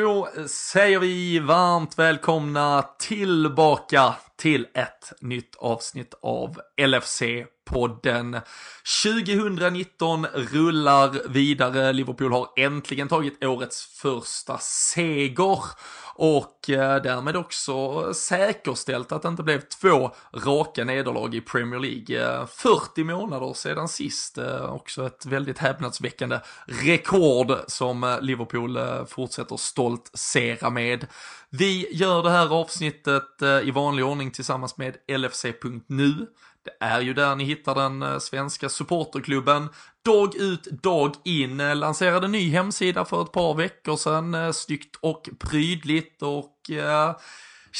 Då säger vi varmt välkomna tillbaka till ett nytt avsnitt av LFC-podden. 2019 rullar vidare, Liverpool har äntligen tagit årets första seger och eh, därmed också säkerställt att det inte blev två raka nederlag i Premier League. Eh, 40 månader sedan sist, eh, också ett väldigt häpnadsväckande rekord som Liverpool fortsätter stolt sera med. Vi gör det här avsnittet eh, i vanlig ordning tillsammans med LFC.nu. Det är ju där ni hittar den eh, svenska supporterklubben. Dag ut, dag in. Eh, lanserade en ny hemsida för ett par veckor sedan. Snyggt och prydligt och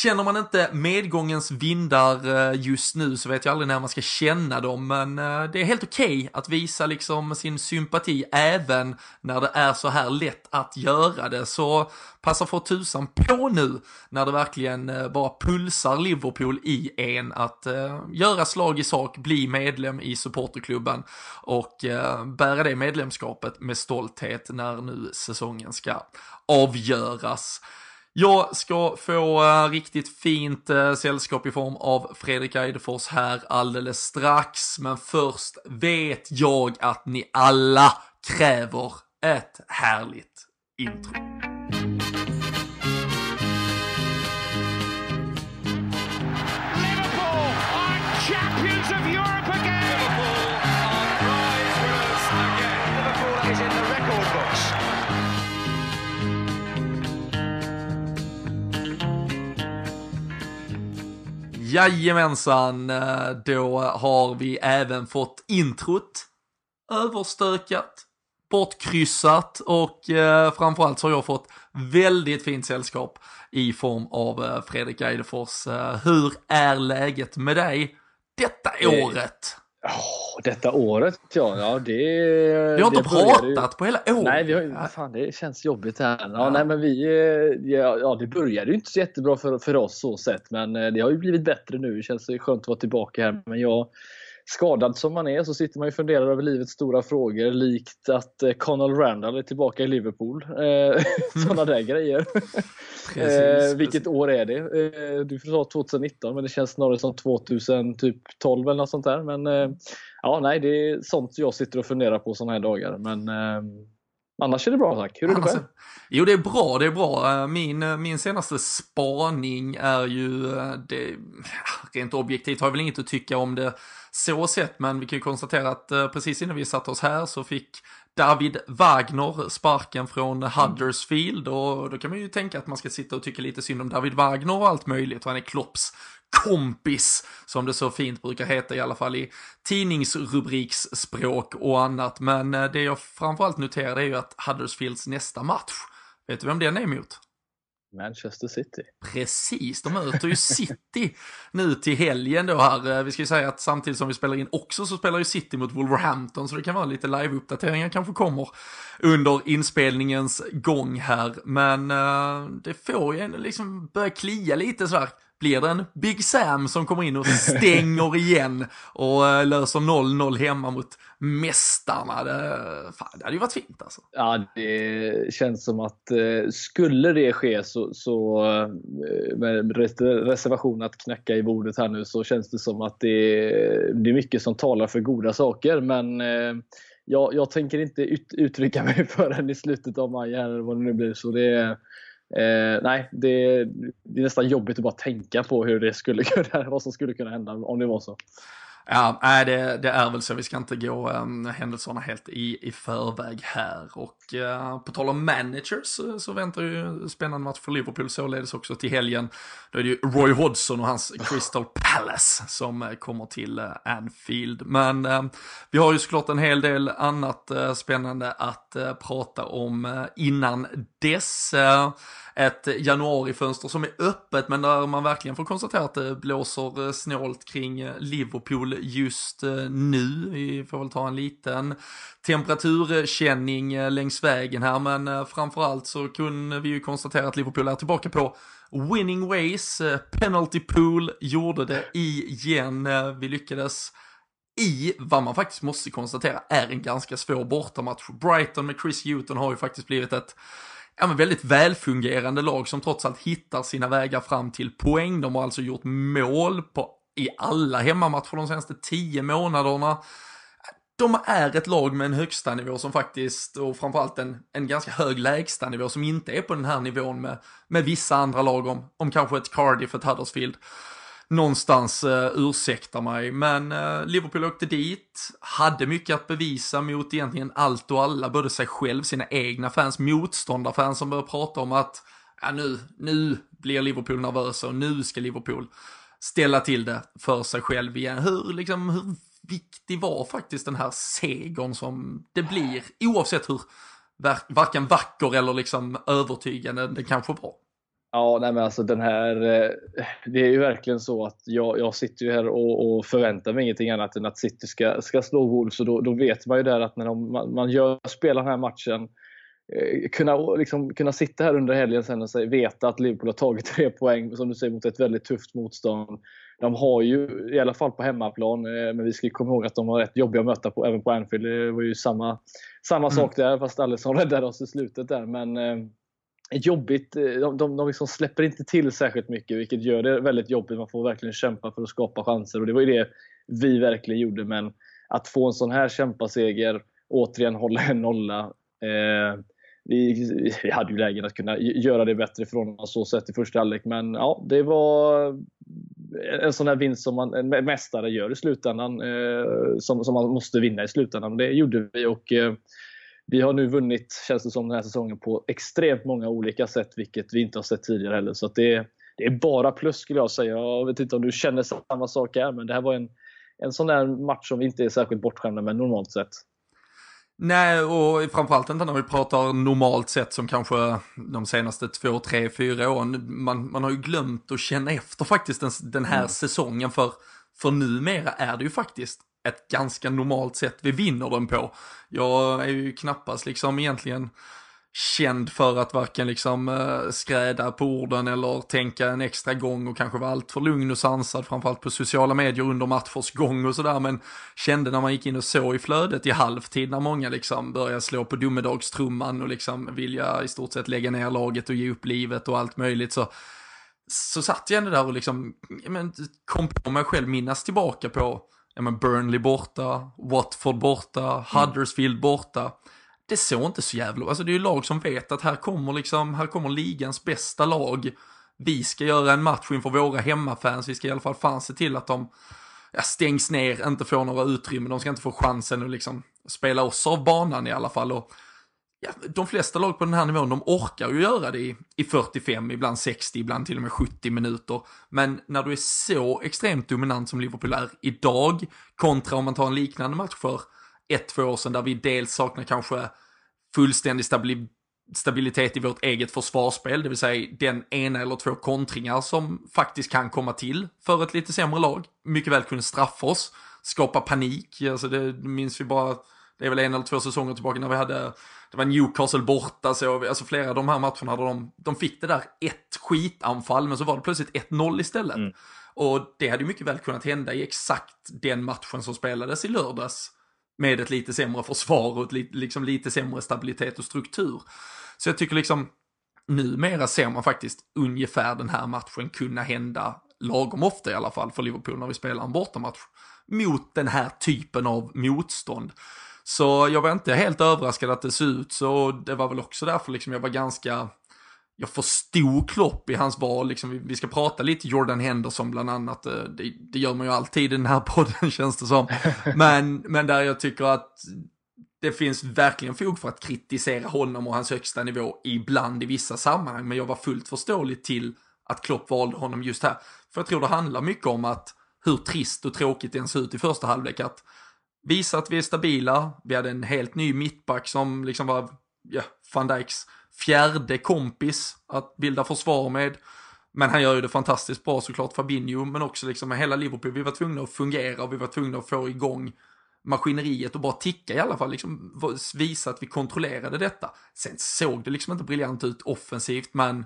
Känner man inte medgångens vindar eh, just nu så vet jag aldrig när man ska känna dem, men eh, det är helt okej okay att visa liksom sin sympati även när det är så här lätt att göra det. Så passa för tusan på nu när det verkligen eh, bara pulsar Liverpool i en att göra slag i sak, bli medlem i supporterklubben och bära det medlemskapet med stolthet när nu säsongen ska avgöras. Jag ska få eh, riktigt fint eh, sällskap i form av Fredrik Eidefors här alldeles strax. Men först vet jag att ni alla kräver ett härligt intro. Jajamensan, eh, då har vi även fått introt överstökat, bortkryssat och eh, framförallt så har jag fått väldigt fint sällskap i form av eh, Fredrik Eidefors. hur är läget med dig detta året? Oh, detta året, ja. ja det, vi har inte pratat ju... på hela året. Nej, vi har, fan, det känns jobbigt här. Ja, ja. Nej, men vi, eh, ja, ja, det började ju inte så jättebra för, för oss så sett, men eh, det har ju blivit bättre nu. Det känns skönt att vara tillbaka här. Men jag, skadad som man är så sitter man ju och funderar över livets stora frågor likt att eh, Conal Randall är tillbaka i Liverpool. Eh, Sådana där grejer. Precis, eh, vilket år är det? Eh, du sa 2019 men det känns snarare som 2012 typ eller något sånt där. Men eh, ja, nej, det är sånt jag sitter och funderar på sådana här dagar. Men eh, Annars är det bra tack. Hur är det själv? Jo det är bra, det är bra. Eh, min, min senaste spaning är ju, det, rent objektivt har jag väl inget att tycka om det så sett, men vi kan ju konstatera att precis innan vi satte oss här så fick David Wagner sparken från Huddersfield och då kan man ju tänka att man ska sitta och tycka lite synd om David Wagner och allt möjligt och han är Klopps kompis, som det så fint brukar heta i alla fall i tidningsrubriksspråk och annat. Men eh, det jag framförallt noterade är ju att Huddersfields nästa match, vet du vem den är emot? Manchester City. Precis, de möter ju City nu till helgen då här. Eh, vi ska ju säga att samtidigt som vi spelar in också så spelar ju City mot Wolverhampton så det kan vara lite live-uppdateringar kanske kommer under inspelningens gång här. Men uh, det får ju liksom börja klia lite sådär blir det en Big Sam som kommer in och stänger igen och eh, löser 0-0 hemma mot mästarna? Det, fan, det hade ju varit fint alltså. Ja, det känns som att eh, skulle det ske så, så eh, med reservation att knacka i bordet här nu så känns det som att det, det är mycket som talar för goda saker. Men eh, jag, jag tänker inte ut, uttrycka mig förrän i slutet av maj eller vad det nu blir. Så det Eh, nej, det, det, är nästan jobbigt att bara tänka på hur det skulle kunna, vad som skulle kunna hända om det var så. Ja, nej, det, det, är väl så. Vi ska inte gå um, händelserna helt i, i förväg här. Och uh, på tal om managers uh, så väntar ju spännande match för Liverpool således också till helgen. Då är det ju Roy Hodgson och hans Crystal Palace som uh, kommer till Anfield. Men vi har ju såklart en hel del annat spännande att prata om innan dess ett januarifönster som är öppet men där man verkligen får konstatera att det blåser eh, snålt kring eh, Liverpool just eh, nu. Vi får väl ta en liten temperaturkänning längs vägen här men framförallt så kunde vi ju konstatera att Liverpool är tillbaka på winning ways. Penalty pool gjorde det igen. Vi lyckades i vad man faktiskt måste konstatera är en ganska svår bortamatch. Brighton med Chris Hewton har ju faktiskt blivit ett ja, men väldigt välfungerande lag som trots allt hittar sina vägar fram till poäng. De har alltså gjort mål på, i alla hemmamatcher de senaste tio månaderna. De är ett lag med en högsta nivå som faktiskt, och framförallt en, en ganska hög lägsta nivå som inte är på den här nivån med, med vissa andra lag om, om kanske ett Cardiff, ett Huddersfield någonstans uh, ursäkta mig, men uh, Liverpool åkte dit, hade mycket att bevisa mot egentligen allt och alla, både sig själv, sina egna fans, motståndarfans som började prata om att ja, nu, nu blir Liverpool nervösa och nu ska Liverpool ställa till det för sig själv igen. Hur, liksom, hur viktig var faktiskt den här segern som det blir, oavsett hur varken vacker eller liksom övertygande den kanske var? Ja, nej men alltså den här, eh, det är ju verkligen så att jag, jag sitter ju här och, och förväntar mig ingenting annat än att City ska, ska slå Wolves och då, då vet man ju där att när de, man, man gör, spelar den här matchen eh, kunna, liksom, kunna sitta här under helgen sen och säga, veta att Liverpool har tagit tre poäng, som du säger, mot ett väldigt tufft motstånd. De har ju, i alla fall på hemmaplan, eh, men vi ska komma ihåg att de var rätt jobbiga att möta på, även på Anfield. Det var ju samma, samma mm. sak där, fast Alisson räddade oss i slutet där. Men jobbigt. Eh, de, de, de liksom släpper inte till särskilt mycket vilket gör det väldigt jobbigt. Man får verkligen kämpa för att skapa chanser och det var ju det vi verkligen gjorde. Men att få en sån här kämpaseger, återigen hålla en nolla. Eh, vi, vi, hade ju lägen att kunna göra det bättre från oss så sett i första halvlek men ja, det var en sån här vinst som man, en mästare gör i slutändan. Eh, som, som man måste vinna i slutändan. Det gjorde vi och eh, vi har nu vunnit, känns det som, den här säsongen på extremt många olika sätt, vilket vi inte har sett tidigare heller. Så det, det är bara plus skulle jag säga. Jag vet inte om du känner samma sak här, men det här var en, en sån där match som vi inte är särskilt bortskämda med normalt sett. Nej, och framförallt inte när vi pratar normalt sett som kanske de senaste två, tre, fyra åren. Man, man har ju glömt att känna efter faktiskt den, den här mm. säsongen för, för numera är det ju faktiskt ett ganska normalt sätt vi vinner den på. Jag är ju knappast liksom egentligen känd för att varken liksom eh, skräda på orden eller tänka en extra gång och kanske vara allt för lugn och sansad framförallt på sociala medier under matchers gång och sådär men kände när man gick in och såg i flödet i halvtid när många liksom började slå på domedagstrumman och liksom vilja i stort sett lägga ner laget och ge upp livet och allt möjligt så så satt jag ändå där och liksom men, kom på mig själv minnas tillbaka på ja, men Burnley borta, Watford borta, mm. Huddersfield borta. Det såg inte så jävla, alltså det är ju lag som vet att här kommer liksom, här kommer ligans bästa lag. Vi ska göra en match inför våra hemmafans, vi ska i alla fall fan se till att de ja, stängs ner, inte får några utrymmen, de ska inte få chansen att liksom spela oss av banan i alla fall. Och ja, de flesta lag på den här nivån, de orkar ju göra det i, i 45, ibland 60, ibland till och med 70 minuter. Men när du är så extremt dominant som Liverpool är idag, kontra om man tar en liknande match för ett, två år sedan, där vi dels saknar kanske fullständig stabilitet stabilitet i vårt eget försvarsspel, det vill säga den ena eller två kontringar som faktiskt kan komma till för ett lite sämre lag. Mycket väl kunde straffa oss, skapa panik, alltså det minns vi bara, det är väl en eller två säsonger tillbaka när vi hade det var Newcastle borta, så, alltså flera av de här matcherna hade de, de fick det där ett skitanfall, men så var det plötsligt 1-0 istället. Mm. Och det hade ju mycket väl kunnat hända i exakt den matchen som spelades i lördags. Med ett lite sämre försvar och ett li, liksom lite sämre stabilitet och struktur. Så jag tycker liksom, numera ser man faktiskt ungefär den här matchen kunna hända lagom ofta i alla fall för Liverpool när vi spelar en bortamatch. Mot den här typen av motstånd. Så jag var inte helt överraskad att det såg ut så. Det var väl också därför liksom jag var ganska, jag förstod Klopp i hans val. Liksom, vi, ska prata lite Jordan Henderson bland annat. Eh, det, det, gör man ju alltid i den här podden känns det som. Men, men där jag tycker att det finns verkligen fog för att kritisera honom och hans högsta nivå ibland i vissa sammanhang. Men jag var fullt förståelig till att Klopp valde honom just här. För jag tror det handlar mycket om att hur trist och tråkigt det än ser ut i första halvlek. Att visa att vi är stabila. Vi hade en helt ny mittback som liksom var, ja, van Dijks fjärde kompis att bilda försvar med. Men han gör ju det fantastiskt bra såklart, Fabinho, men också liksom med hela Liverpool. Vi var tvungna att fungera och vi var tvungna att få igång maskineriet och bara ticka i alla fall, liksom visa att vi kontrollerade detta. Sen såg det liksom inte briljant ut offensivt, men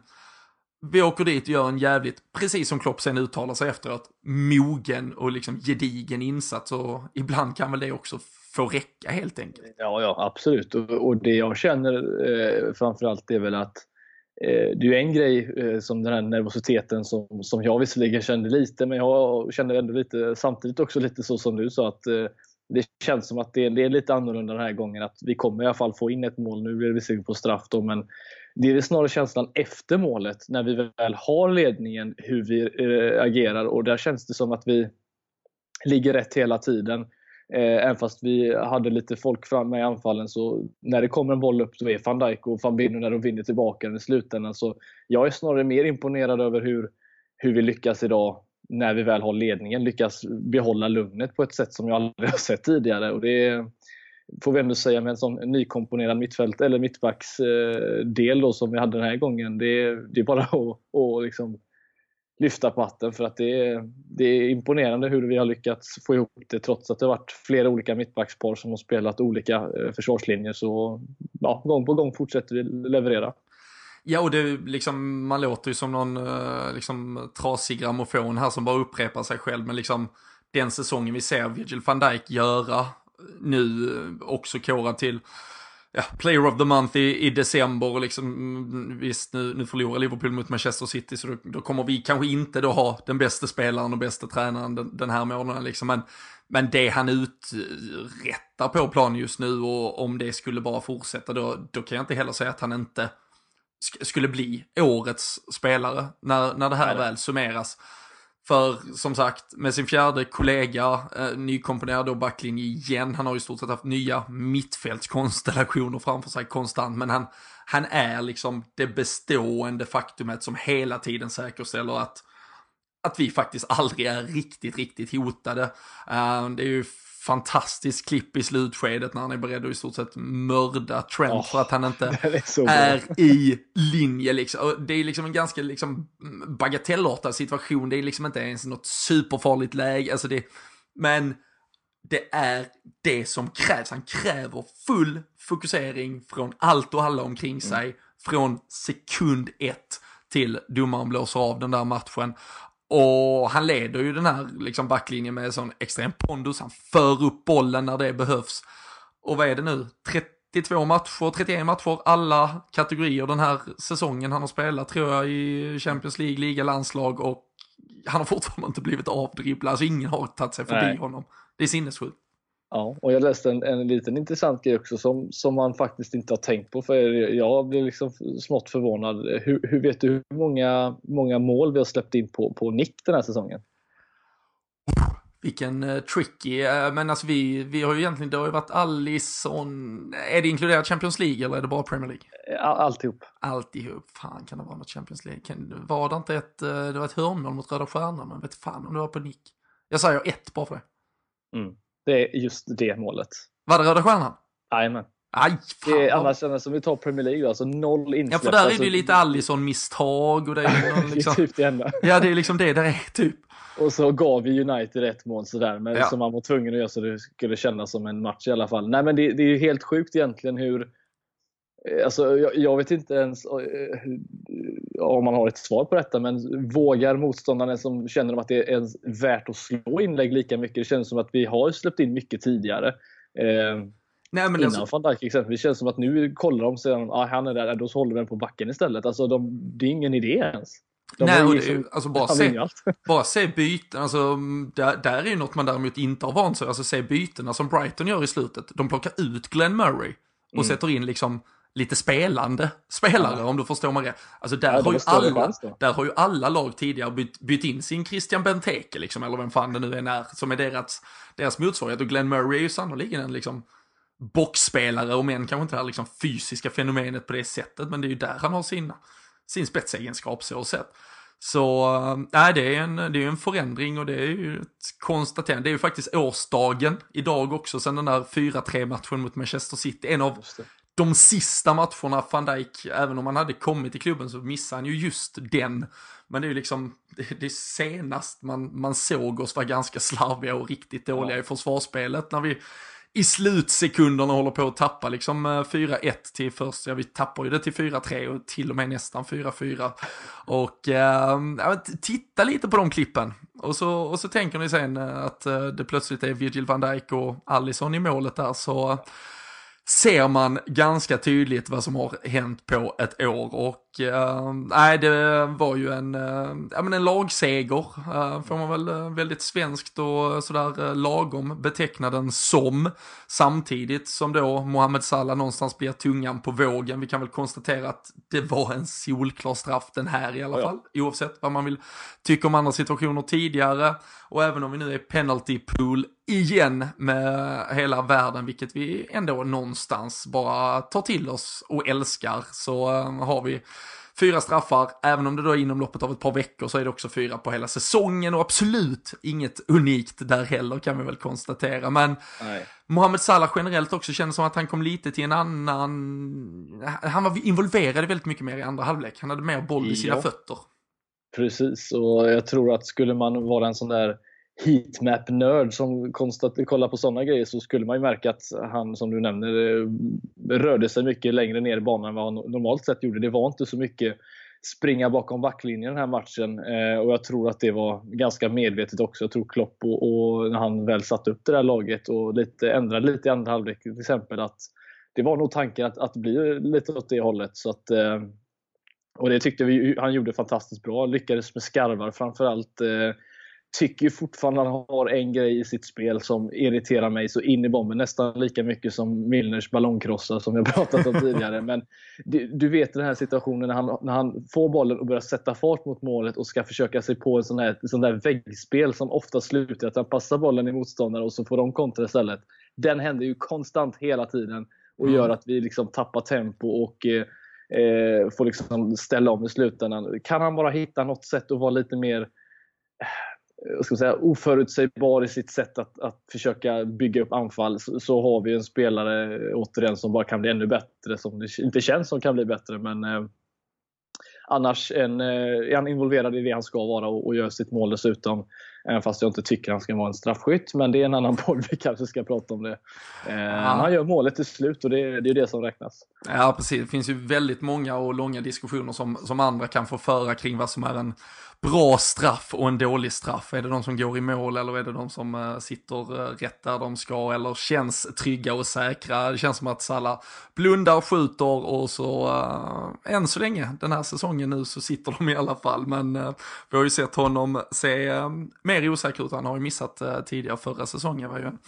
vi åker dit och gör en jävligt, precis som Klopp sen uttalar sig efteråt, mogen och liksom gedigen insats och ibland kan väl det också få räcka helt enkelt. Ja, ja absolut. Och, och det jag känner eh, framförallt är väl att eh, det är en grej eh, som den här nervositeten som, som jag visserligen kände lite, men jag känner ändå lite samtidigt också lite så som du sa att eh, det känns som att det, det, är lite annorlunda den här gången. Att vi kommer i alla fall få in ett mål. Nu blir det visserligen på straff då, men det är snarare känslan efter målet, när vi väl har ledningen, hur vi äh, agerar. Och där känns det som att vi ligger rätt hela tiden. Äh, även fast vi hade lite folk framme i anfallen så när det kommer en boll upp så är van Dijk och van Binnen när de vinner tillbaka den i slutändan. Så jag är snarare mer imponerad över hur, hur vi lyckas idag när vi väl har ledningen lyckas behålla lugnet på ett sätt som jag aldrig har sett tidigare. Och det får vi ändå säga med en sån nykomponerad mittfält eller mittbacksdel eh, då som vi hade den här gången. Det, det är bara att, att liksom lyfta på hatten för att det är, det är imponerande hur vi har lyckats få ihop det trots att det har varit flera olika mittbackspar som har spelat olika eh, försvarslinjer. Så ja, gång på gång fortsätter vi leverera. Ja, och det liksom, man låter ju som någon eh, liksom, trasig grammofon här som bara upprepar sig själv. Men liksom den säsongen vi ser Virgil van Dijk göra nu eh, också korad till ja, Player of the Month i, i december och liksom mm, visst nu, nu förlorar Liverpool mot Manchester City så då, då, kommer vi kanske inte då ha den bästa spelaren och bästa tränaren den, den här månaden liksom men, men det han uträttar på plan just nu och om det skulle bara fortsätta då, då kan jag inte heller säga att han inte skulle bli årets spelare när, när det här väl summeras. För som sagt, med sin fjärde kollega, eh, nykomponerad då backlinje igen. Han har ju stort sett haft nya mittfältskonstellationer framför sig konstant. Men han, han är liksom det bestående faktumet som hela tiden säkerställer att, att vi faktiskt aldrig är riktigt, riktigt hotade. Eh, det är ju fantastiskt klipp i slutskedet när han är beredd att i stort sett mörda Trent oh, för att han inte är, är, i linje. Liksom. Det är liksom en ganska liksom, bagatellartad situation. Det är liksom inte ens något superfarligt läge. Alltså det, men det är det som krävs. Han kräver full fokusering från allt och alla omkring mm. sig. Mm. Från sekund ett till domaren blåser av den där matchen. Och han leder ju den här liksom backlinjen med sån extrem pondus. Han för upp bollen när det behövs. Och vad är det nu? 32 matcher, 31 matcher, alla kategorier den här säsongen han har spelat tror jag i Champions League, liga, landslag och han har fortfarande inte blivit avdribblad. Alltså ingen har tagit sig förbi Nej. honom. Det är sinnessjukt. Ja, och jag läste en, en liten intressant grej också som, som man faktiskt inte har tänkt på. För jag blev liksom smått förvånad. Hur, hur vet du hur många, många mål vi har släppt in på, på nick den här säsongen? Vilken uh, tricky, uh, men alltså vi, vi har ju egentligen, det har ju varit Allison, är det inkluderat Champions League eller är det bara Premier League? All, alltihop. Alltihop, fan kan det vara något Champions League? Kan, var det inte ett, det var ett hörnmål mot Röda Stjärnan, men vet fan om det var på nick. Jag säger ett bara för det. Mm. Det är just det målet. Var det Röda Stjärnan? Jajamän. Aj, fan. Det är annars som vi tar Premier League, alltså noll insläpp. Ja, för där är det alltså, ju lite Allison-misstag och det är någon, liksom... det är typ det enda. Ja, det är liksom det det är, typ. Och så gav vi United ett mål sådär, men ja. som man var tvungen att göra så det skulle kännas som en match i alla fall. Nej, men det, det är ju helt sjukt egentligen hur... Alltså, jag, jag vet inte ens eh, om man har ett svar på detta, men vågar motståndarna som känner att det är värt att slå inlägg lika mycket? Det känns som att vi har släppt in mycket tidigare. Eh, Nej, men innan alltså... van Dijk exempelvis. Det känns som att nu kollar de sedan, ah, han är där, då håller vi den på backen istället. Alltså, de, det är ingen idé ens. De Nej, och det, alltså bara se, bara se byten, alltså där, där är ju något man däremot inte har vant sig Alltså se bytena som Brighton gör i slutet. De plockar ut Glenn Murray och mm. sätter in liksom lite spelande spelare ja. om du förstår mig rätt. Alltså där, ja, har ju alla, där har ju alla lag tidigare bytt, bytt in sin Christian Benteke liksom, eller vem fan det nu än är, som är deras, deras motsvarighet. Och Glenn Murray är ju sannoliken en liksom boxspelare, om än kanske inte det här liksom fysiska fenomenet på det sättet, men det är ju där han har sin, sin spetsegenskap så sett. Så äh, det är en, det är en förändring och det är ju ett konstaterande. Det är ju faktiskt årsdagen idag också sen den där 4-3 matchen mot Manchester City. En av de sista matcherna van Dijk, även om han hade kommit till klubben så missade han ju just den. Men det är ju liksom, det, senast man, man såg oss vara ganska slarviga och riktigt dåliga ja. i försvarsspelet när vi i slutsekunderna håller på att tappa liksom 4-1 eh, till först, ja vi tappar ju det till 4-3 och till och med nästan 4-4. Och äh, titta lite på de klippen. Och så, och så tänker ni sen att det plötsligt är Virgil van Dijk och Allison i målet där så ser man ganska tydligt vad som har hänt på ett år och uh, nej det var ju en, uh, ja, men en lagseger uh, får man väl uh, väldigt svenskt och sådär uh, lagom beteckna den som samtidigt som då Mohamed Salah någonstans blir tungan på vågen. Vi kan väl konstatera att det var en solklar straff den här i alla ja. fall oavsett vad man vill tycka om andra situationer tidigare och även om vi nu är penalty pool igen med hela världen, vilket vi ändå någonstans bara tar till oss och älskar, så har vi fyra straffar, även om det då är inom loppet av ett par veckor så är det också fyra på hela säsongen och absolut inget unikt där heller kan vi väl konstatera. Men Nej. Mohamed Salah generellt också kändes som att han kom lite till en annan, han var involverad väldigt mycket mer i andra halvlek, han hade mer boll i sina ja. fötter. Precis, och jag tror att skulle man vara en sån där heatmap-nörd som kollar på sådana grejer så skulle man ju märka att han, som du nämner, eh, rörde sig mycket längre ner i banan än vad han normalt sett gjorde. Det var inte så mycket springa bakom backlinjen den här matchen eh, och jag tror att det var ganska medvetet också. Jag tror Klopp och, och när han väl satte upp det där laget och lite, ändrade lite i andra halvlek till exempel att det var nog tanken att, att bli lite åt det hållet. Så att, eh, och det tyckte vi han gjorde fantastiskt bra. Lyckades med skarvar framförallt. Eh, tycker fortfarande att han har en grej i sitt spel som irriterar mig så in i bomben. Nästan lika mycket som Milners ballongkrossar som jag pratat om tidigare. Men du, du, vet den här situationen när han, när han får bollen och börjar sätta fart mot målet och ska försöka sig på en sån här, sån där väggspel som ofta slutar att han passar bollen i motståndare och så får de kontra istället. Den händer ju konstant hela tiden och mm. gör att vi liksom tappar tempo och eh, eh, får liksom ställa om i slutändan. Kan han bara hitta något sätt att vara lite mer Eh, ska säga, oförutsägbar i sitt sätt att, att försöka bygga upp anfall så, så, har vi en spelare återigen som bara kan bli ännu bättre, som det inte känns som kan bli bättre. Men eh, annars en, eh, är han involverad i det han ska vara och, och gör sitt mål dessutom. Även fast jag inte tycker han ska vara en straffskytt, men det är en annan podd vi kanske ska prata om det. Eh, ja. Han gör målet till slut och det, det är det som räknas. Ja, precis. Det finns ju väldigt många och långa diskussioner som, som andra kan få föra kring vad som är en bra straff och en dålig straff? Är det de som går i mål eller är det de som uh, sitter uh, rätt där de ska eller känns trygga och säkra? Det känns som att Salla blundar, skjuter och så uh, än så länge den här säsongen nu så sitter de i alla fall. Men uh, vi har ju sett honom se mer osäker ut. Han har ju missat eh, tidigare förra säsongen. Var ju en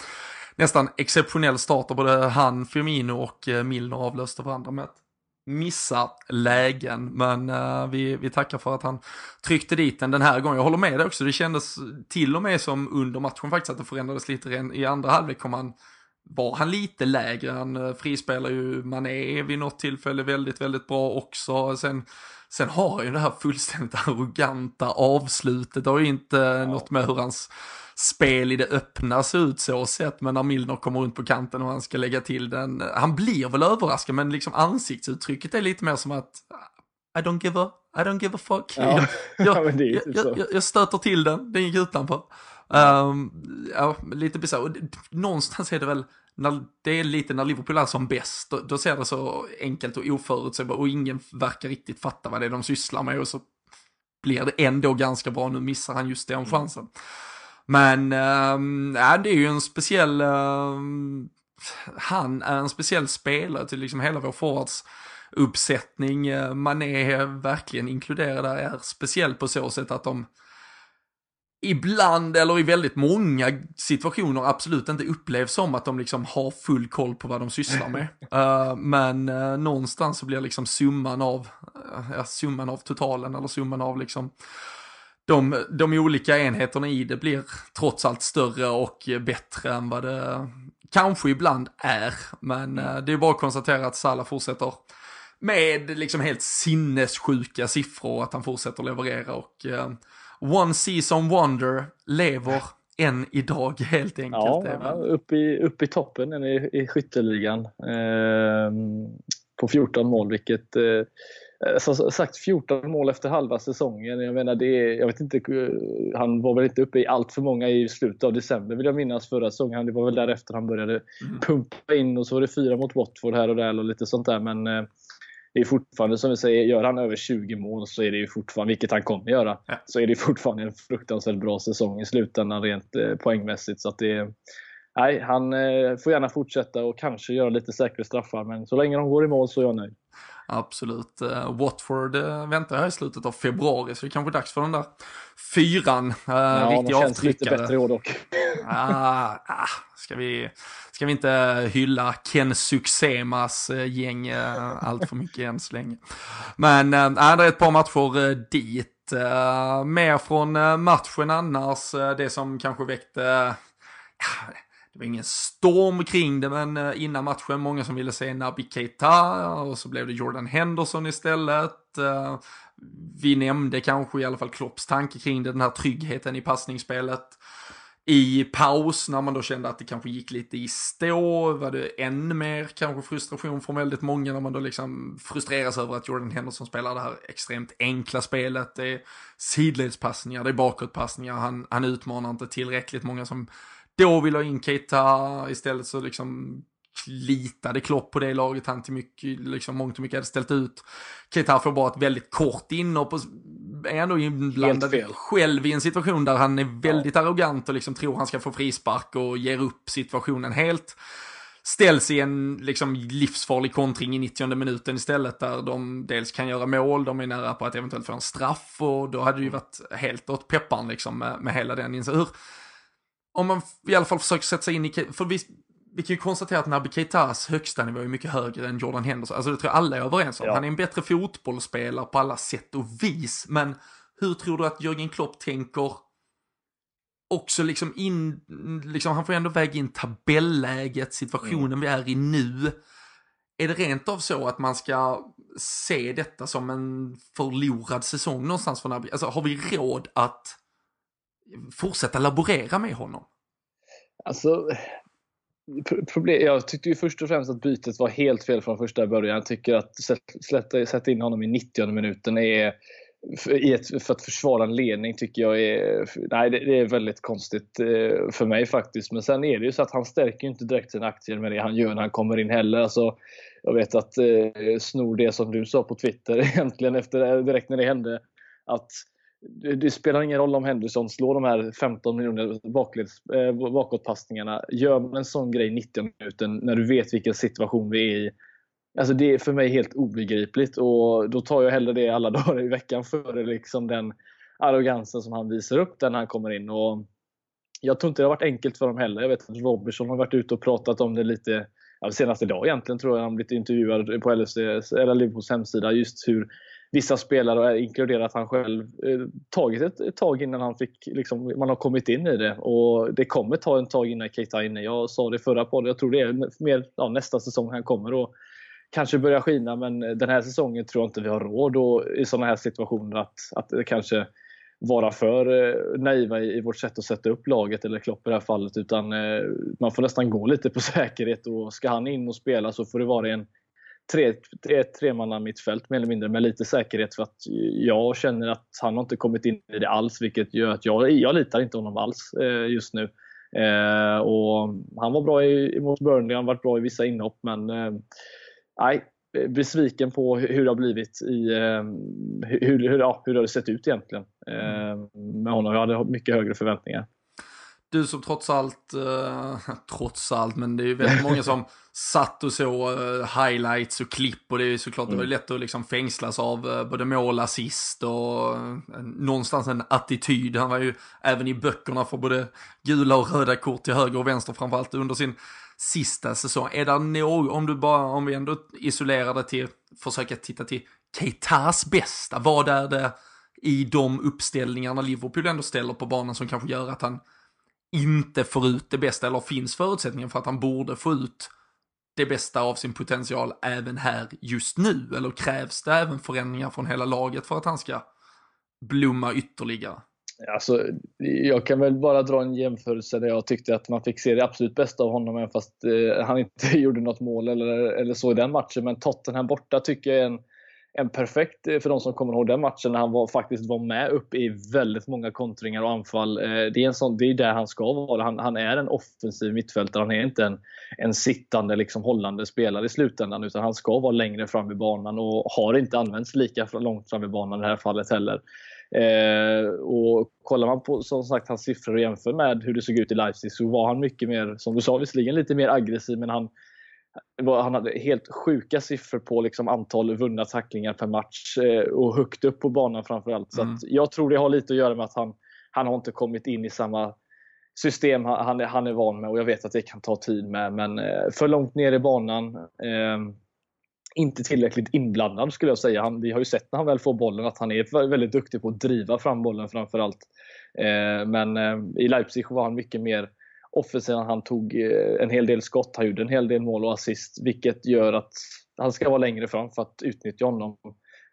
nästan exceptionell start och både han, Firmino och eh, Milner avlöste varandra med ett missa lägen. Men uh, vi, vi tackar för att han tryckte dit den den här gången. Jag håller med dig också, det kändes till och med som under matchen faktiskt att det förändrades lite. I andra halvlek kom han, var han lite lägre. Han uh, frispelar ju Mané vid något tillfälle väldigt, väldigt bra också. Sen, sen har han ju det här fullständigt arroganta avslutet. Det har ju inte ja. något med hur hans spel i det öppna ser ut så sett, men när Milner kommer runt på kanten och han ska lägga till den, han blir väl överraskad, men liksom ansiktsuttrycket är lite mer som att I don't give a, I don't give a fuck. Ja. Jag, jag, jag, jag, jag stöter till den, den gick utanför. Um, ja, lite bisarrt. Någonstans är det väl, när, det är lite när Liverpool är som bäst, då, då ser det så enkelt och oförutsägbart och ingen verkar riktigt fatta vad det är de sysslar med och så blir det ändå ganska bra, nu missar han just den mm. chansen. Men äh, det är ju en speciell, äh, han är en speciell spelare till liksom hela vår forwards uppsättning. Eh, man är verkligen inkluderad där, är speciell på så sätt att de ibland, eller i väldigt många situationer, absolut inte upplevs som att de liksom har full koll på vad de sysslar med. uh, men uh, någonstans så blir liksom summan av, uh, summan av totalen eller summan av liksom de, de olika enheterna i det blir trots allt större och bättre än vad det kanske ibland är. Men mm. Det är bara att konstatera att Salah fortsätter med liksom helt sinnessjuka siffror och att han fortsätter leverera och One Season Wonder lever än idag helt enkelt. Ja, upp i, upp i toppen i, i skytteligan. Eh, på 14 mål, vilket eh, som sagt 14 mål efter halva säsongen. Jag menar, det är, jag vet inte, eh, han var väl inte uppe i allt för många i slutet av december vill jag minnas förra säsongen. Det var väl därefter han började mm. pumpa in och så var det fyra mot Watford här och där och lite sånt där. Men eh, det är fortfarande som vi säger, gör han över 20 mål så är det ju fortfarande, vilket han kommer göra, ja. så är det fortfarande en fruktansvärt bra säsong i slutändan rent poängmässigt. Så att det, nej, han får gärna fortsätta och kanske göra lite säkra straffar, men så länge de går i mål så är jag nöjd. Absolut. Uh, Watford uh, väntar här i slutet av februari, så det är kanske dags för den där fyran. Uh, ja, riktiga känns lite bättre år dock. ah, ah, ska, vi, ska vi inte hylla Ken Suxemas gäng allt för mycket än så länge. Men uh, det är ett par matcher dit. mer från matchen annars, det som kanske väckte det var ingen storm kring det, men eh, innan matchen många som ville se Nabi Keita och så blev det Jordan Henderson istället. Eh, vi nämnde kanske i alla fall Klopps tanke kring det, den här tryggheten i passningsspelet. I paus, när man då kände att det kanske gick lite i stå, var det än mer kanske frustration från väldigt många när man då liksom frustreras över att Jordan Henderson spelar det här extremt enkla spelet. Det är sidledspassningar, det är bakåtpassningar, han, han utmanar inte tillräckligt många som då vill ha in Keita istället så liksom litade Klopp på det laget han till mycket, liksom mångt och mycket hade ställt ut. Keita får bara ett väldigt kort inhopp och är ändå inblandad själv i en situation där han är väldigt ja. arrogant och liksom tror han ska få frispark och ger upp situationen helt. Ställs i en liksom livsfarlig kontring i 90 minuten istället där de dels kan göra mål, de är nära på att eventuellt få en straff och då hade det ju varit helt åt pepparn liksom med, med hela den insatsen om man i alla fall försöker sätta sig in i, för vi, vi kan ju konstatera att Naby Keitas högsta nivå är mycket högre än Jordan Henderson. Alltså det tror jag alla är överens om. Ja. Han är en bättre fotbollsspelare på alla sätt och vis. Men hur tror du att Jörgen Klopp tänker också liksom in, liksom han får ändå väga in tabelläget, situationen mm. vi är i nu. Är det rent av så att man ska se detta som en förlorad säsong någonstans för Naby? Alltså har vi råd att fortsätta laborera med honom? Alltså, problem, jag tyckte ju först och främst att bytet var helt fel från första början. Jag tycker att sätta, sätta in honom i 90 minuten är i ett, för att försvara en ledning tycker jag är, nej, det, är väldigt konstigt eh, för mig faktiskt. Men sen är det ju så att han stärker inte direkt sina aktier med det han gör när han kommer in heller. Alltså, jag vet att eh, snor det som du sa på Twitter egentligen efter, direkt när det hände. Att det, det, spelar ingen roll om Henderson slår de här 15 miljoner bakleds, eh, bakåtpassningarna. Gör man en sån grej 90 minuter när du vet vilken situation vi är i. Alltså det är för mig helt obegripligt och då tar jag hellre det alla dagar i veckan före liksom den arrogansen som han visar upp när han kommer in. Och jag tror inte det har varit enkelt för dem heller. Jag vet att Robertson har varit ute och pratat om det lite ja, senast idag egentligen tror jag han blivit intervjuad på LFC, eller Liverpools hemsida just hur vissa spelare, inkluderat han själv, eh, tagit ett, ett tag innan han fick, liksom, man har kommit in i det. Och det kommer ta en tag innan Keita är inne. Jag sa det förra podden, jag tror det är mer ja, nästa säsong han kommer och kanske börja skina. Men den här säsongen tror jag inte vi har råd och, i sådana här situationer att, att kanske vara för eh, naiva i, i vårt sätt att sätta upp laget, eller Klopp i det här fallet. Utan eh, man får nästan gå lite på säkerhet och ska han in och spela så får det vara i en tre, tre, tremanna mittfält mer eller mindre med lite säkerhet för att jag känner att han har inte kommit in i det alls vilket gör att jag, jag litar inte honom alls eh, just nu. Eh, och han var bra i, mot Burnley, han har varit bra i vissa inhopp men eh, nej, besviken på hur det har blivit i eh, hur, hur, ja, hur det har sett ut egentligen eh, med honom. Jag hade mycket högre förväntningar du som trots allt, eh, trots allt, men det är ju väldigt många som satt och så eh, highlights och klipp och det är ju såklart, mm. det var lätt att liksom fängslas av eh, både mål, assist och eh, någonstans en attityd. Han var ju även i böckerna för både gula och röda kort till höger och vänster framförallt under sin sista säsong. Är det något, om du bara, om vi ändå isolerar det till, försöka titta till Keitas bästa, vad är det i de uppställningarna Liverpool ändå ställer på banan som kanske gör att han inte får ut det bästa, eller finns förutsättningen för att han borde få ut det bästa av sin potential även här just nu? Eller krävs det även förändringar från hela laget för att han ska blomma ytterligare? Alltså, jag kan väl bara dra en jämförelse där jag tyckte att man fick se det absolut bästa av honom även fast eh, han inte gjorde något mål eller, eller så i den matchen. Men Tottenham borta tycker jag är en, en perfekt, eh, för de som kommer ihåg den matchen, när han var, faktiskt var med upp i väldigt många kontringar och anfall. Eh, det är, en sån, det är där han ska vara. Han, han är en offensiv mittfältare. Han är inte en, en sittande, liksom, hållande spelare i slutändan, utan han ska vara längre fram i banan och har inte använts lika långt fram i banan i det här fallet heller. Eh, och kollar man på som sagt hans siffror och jämför med hur det såg ut i Leipzig så var han mycket mer, som du sa visserligen, lite mer aggressiv men han, han hade helt sjuka siffror på liksom antal vunna tacklingar per match eh, och högt upp på banan framförallt. Mm. Så jag tror det har lite att göra med att han, han har inte kommit in i samma system han, han är van med och jag vet att det kan ta tid med. Men eh, för långt ner i banan. Eh, inte tillräckligt inblandad skulle jag säga. Han, vi har ju sett när han väl får bollen att han är väldigt duktig på att driva fram bollen framförallt. Eh, men eh, i Leipzig var han mycket mer offensiven. Han tog eh, en hel del skott, han gjorde en hel del mål och assist, vilket gör att han ska vara längre fram för att utnyttja honom.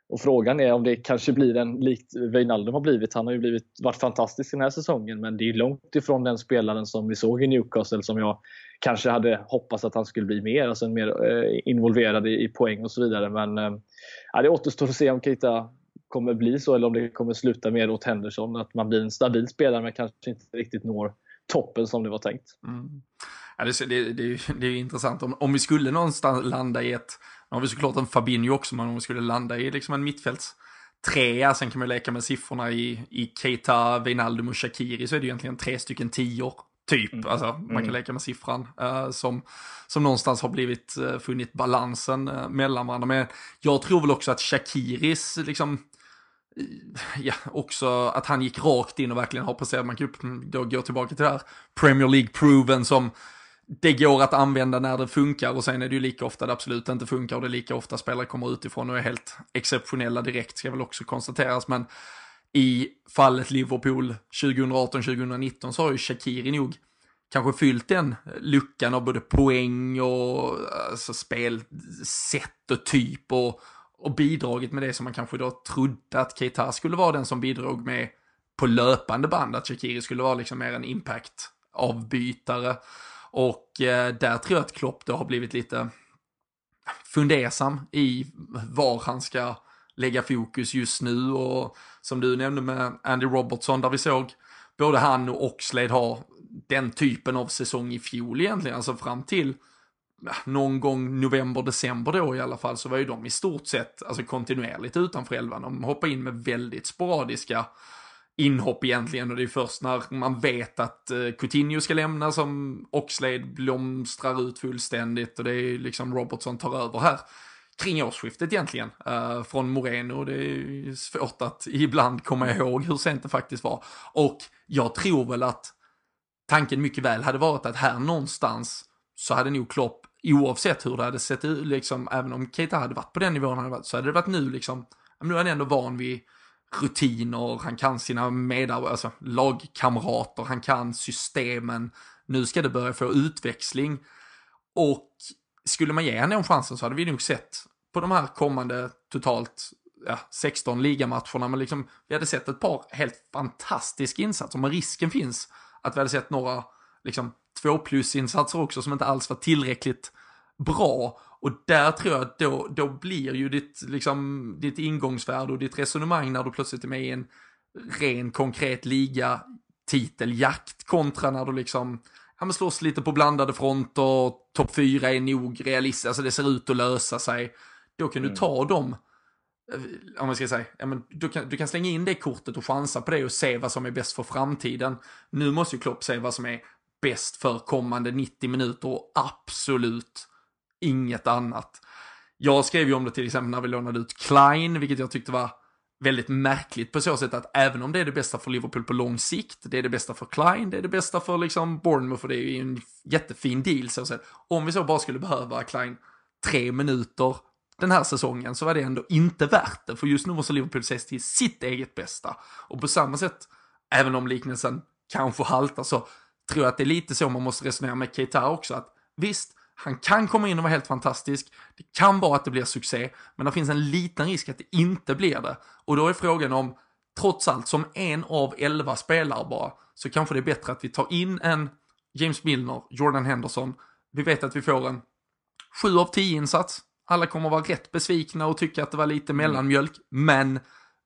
Och Frågan är om det kanske blir en likt Wijnaldum har blivit. Han har ju blivit, varit fantastisk den här säsongen men det är långt ifrån den spelaren som vi såg i Newcastle som jag kanske hade hoppats att han skulle bli mer, alltså mer eh, involverad i, i, poäng och så vidare. Men eh, det återstår att se om Keita kommer bli så eller om det kommer sluta mer åt Henderson. Att man blir en stabil spelare men kanske inte riktigt når toppen som det var tänkt. Mm. Ja, det, det, det, det är intressant. Om, om vi skulle någonstans landa i ett, nu har vi såklart en Fabinho också, men om vi skulle landa i liksom en mittfälts trea, sen kan man leka med siffrorna i, i Keita, Wijnaldum och Shakiri, så är det egentligen tre stycken tior. Typ, mm. alltså man kan mm. leka med siffran uh, som, som någonstans har blivit uh, funnit balansen uh, mellan varandra. Men jag tror väl också att Shakiris liksom ja, också att han gick rakt in och verkligen har presterat. Man kan ju då gå tillbaka till det här Premier League-proven som det går att använda när det funkar och sen är det ju lika ofta det absolut inte funkar och det är lika ofta spelare kommer utifrån och är helt exceptionella direkt ska väl också konstateras. Men i fallet Liverpool 2018-2019 så har ju Shakiri nog kanske fyllt den luckan av både poäng och alltså, spelsätt och typ och, och bidragit med det som man kanske då trodde att Keita skulle vara den som bidrog med på löpande band, att Shakiri skulle vara liksom mer en impact-avbytare. Och eh, där tror jag att Klopp då har blivit lite fundersam i var han ska lägga fokus just nu och som du nämnde med Andy Robertson där vi såg både han och Oxlade ha den typen av säsong i fjol egentligen, alltså fram till någon gång november, december då i alla fall, så var ju de i stort sett alltså kontinuerligt utanför elvan. De hoppade in med väldigt sporadiska inhopp egentligen och det är först när man vet att eh, Coutinho ska lämna som Oxlade blomstrar ut fullständigt och det är liksom Robertson tar över här kring årsskiftet egentligen uh, från Moreno. Det är svårt att ibland komma ihåg hur sent det faktiskt var. Och jag tror väl att tanken mycket väl hade varit att här någonstans så hade nog Klopp, oavsett hur det hade sett ut, liksom, även om Keita hade varit på den nivån han hade varit, så hade det varit nu liksom, nu är han ändå van vid rutiner, han kan sina medarbetare, alltså lagkamrater, han kan systemen. Nu ska det börja få utväxling. Och skulle man ge honom den chansen så hade vi nog sett på de här kommande totalt ja, 16 ligamatcherna, men liksom, vi hade sett ett par helt fantastiska insatser, men risken finns att vi hade sett några liksom, två plus-insatser också som inte alls var tillräckligt bra. Och där tror jag att då, då blir ju ditt, liksom, ditt ingångsvärde och ditt resonemang när du plötsligt är med i en ren konkret liga titeljakt kontra när du liksom ja, men slåss lite på blandade fronter, topp fyra är nog realistiskt, alltså det ser ut att lösa sig. Då kan mm. du ta dem, eh, om man ska säga, ja, men du, kan, du kan slänga in det kortet och chansa på det och se vad som är bäst för framtiden. Nu måste ju Klopp se vad som är bäst för kommande 90 minuter och absolut inget annat. Jag skrev ju om det till exempel när vi lånade ut Klein, vilket jag tyckte var väldigt märkligt på så sätt att även om det är det bästa för Liverpool på lång sikt, det är det bästa för Klein, det är det bästa för liksom Bournemouth och det är ju en jättefin deal så att Om vi så bara skulle behöva Klein tre minuter den här säsongen så var det ändå inte värt det, för just nu måste Liverpool ses till sitt eget bästa. Och på samma sätt, även om liknelsen kanske haltar så, tror jag att det är lite så man måste resonera med Keita också, att visst, han kan komma in och vara helt fantastisk. Det kan vara att det blir succé, men det finns en liten risk att det inte blir det. Och då är frågan om, trots allt, som en av elva spelare bara, så kanske det är bättre att vi tar in en James Milner, Jordan Henderson. Vi vet att vi får en 7 av 10 insats Alla kommer vara rätt besvikna och tycka att det var lite mellanmjölk, men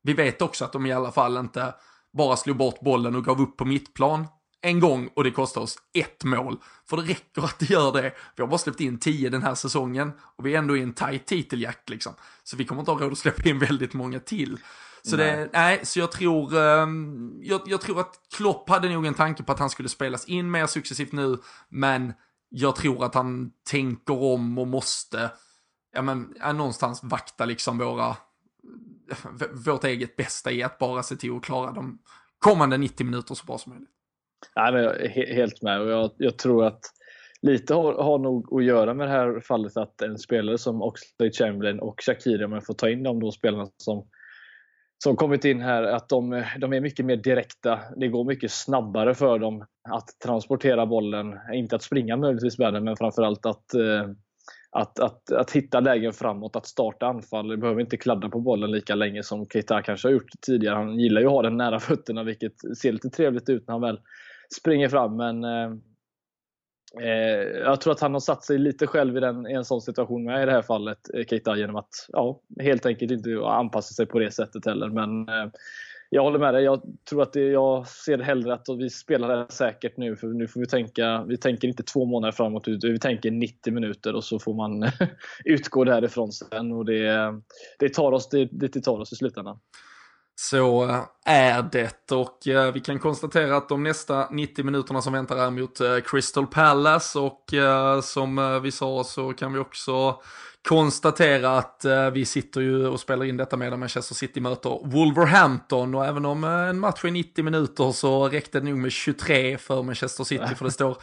vi vet också att de i alla fall inte bara slog bort bollen och gav upp på mittplan en gång och det kostar oss ett mål. För det räcker att det gör det. Vi har bara släppt in tio den här säsongen och vi är ändå i en tight titeljakt liksom. Så vi kommer inte ha råd att släppa in väldigt många till. Så nej. det, nej, så jag tror, um, jag, jag, tror att Klopp hade nog en tanke på att han skulle spelas in mer successivt nu, men jag tror att han tänker om och måste, ja men, någonstans vakta liksom våra, vårt eget bästa i att bara se till att klara de kommande 90 minuter så bra som möjligt. Nej, men jag är helt med och jag, jag tror att lite har, har nog att göra med det här fallet att en spelare som Oxlade Chamberlain och Shakiri, om man får ta in de då spelarna som som kommit in här, att de, de, är mycket mer direkta. Det går mycket snabbare för dem att transportera bollen. Inte att springa möjligtvis med den, men framförallt att, eh, att, att, att hitta lägen framåt, att starta anfall. Du behöver inte kladda på bollen lika länge som Keita kanske har gjort tidigare. Han gillar ju att ha den nära fötterna, vilket ser lite trevligt ut när han väl springer fram. Men eh, eh jag tror att han har satt sig lite själv i, den, i en sån situation med i det här fallet, eh, Keita, genom att ja, helt enkelt inte anpassa sig på det sättet heller. Men eh, jag håller med dig. Jag tror att det, jag ser hellre att vi spelar det säkert nu. För nu får vi tänka, vi tänker inte två månader framåt, vi tänker 90 minuter och så får man utgå därifrån sen. Och det, det tar oss det, det tar oss i slutändan. Så är det och eh, vi kan konstatera att de nästa 90 minuterna som väntar är mot eh, Crystal Palace och eh, som vi sa så kan vi också konstatera att vi sitter ju och spelar in detta medan Manchester City möter Wolverhampton och även om en match är 90 minuter så räckte det nog med 23 för Manchester City för det står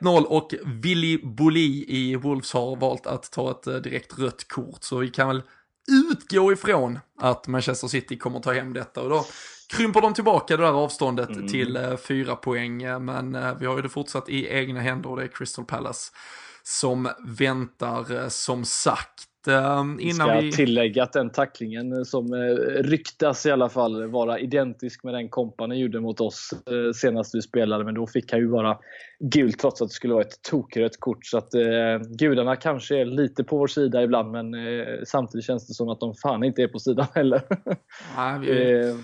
1-0 och Willy Boli i Wolves har valt att ta ett direkt rött kort så vi kan väl utgå ifrån att Manchester City kommer ta hem detta och då krymper de tillbaka det där avståndet mm. till fyra poäng. Men vi har ju det fortsatt i egna händer och det är Crystal Palace som väntar uh, som sagt. Innan vi ska vi... tillägga att den tacklingen som ryktas i alla fall vara identisk med den kompani gjorde mot oss senast vi spelade. Men då fick han ju vara gult trots att det skulle vara ett tokrött kort. Så att eh, gudarna kanske är lite på vår sida ibland men eh, samtidigt känns det som att de fan inte är på sidan heller. Nej, vi eh,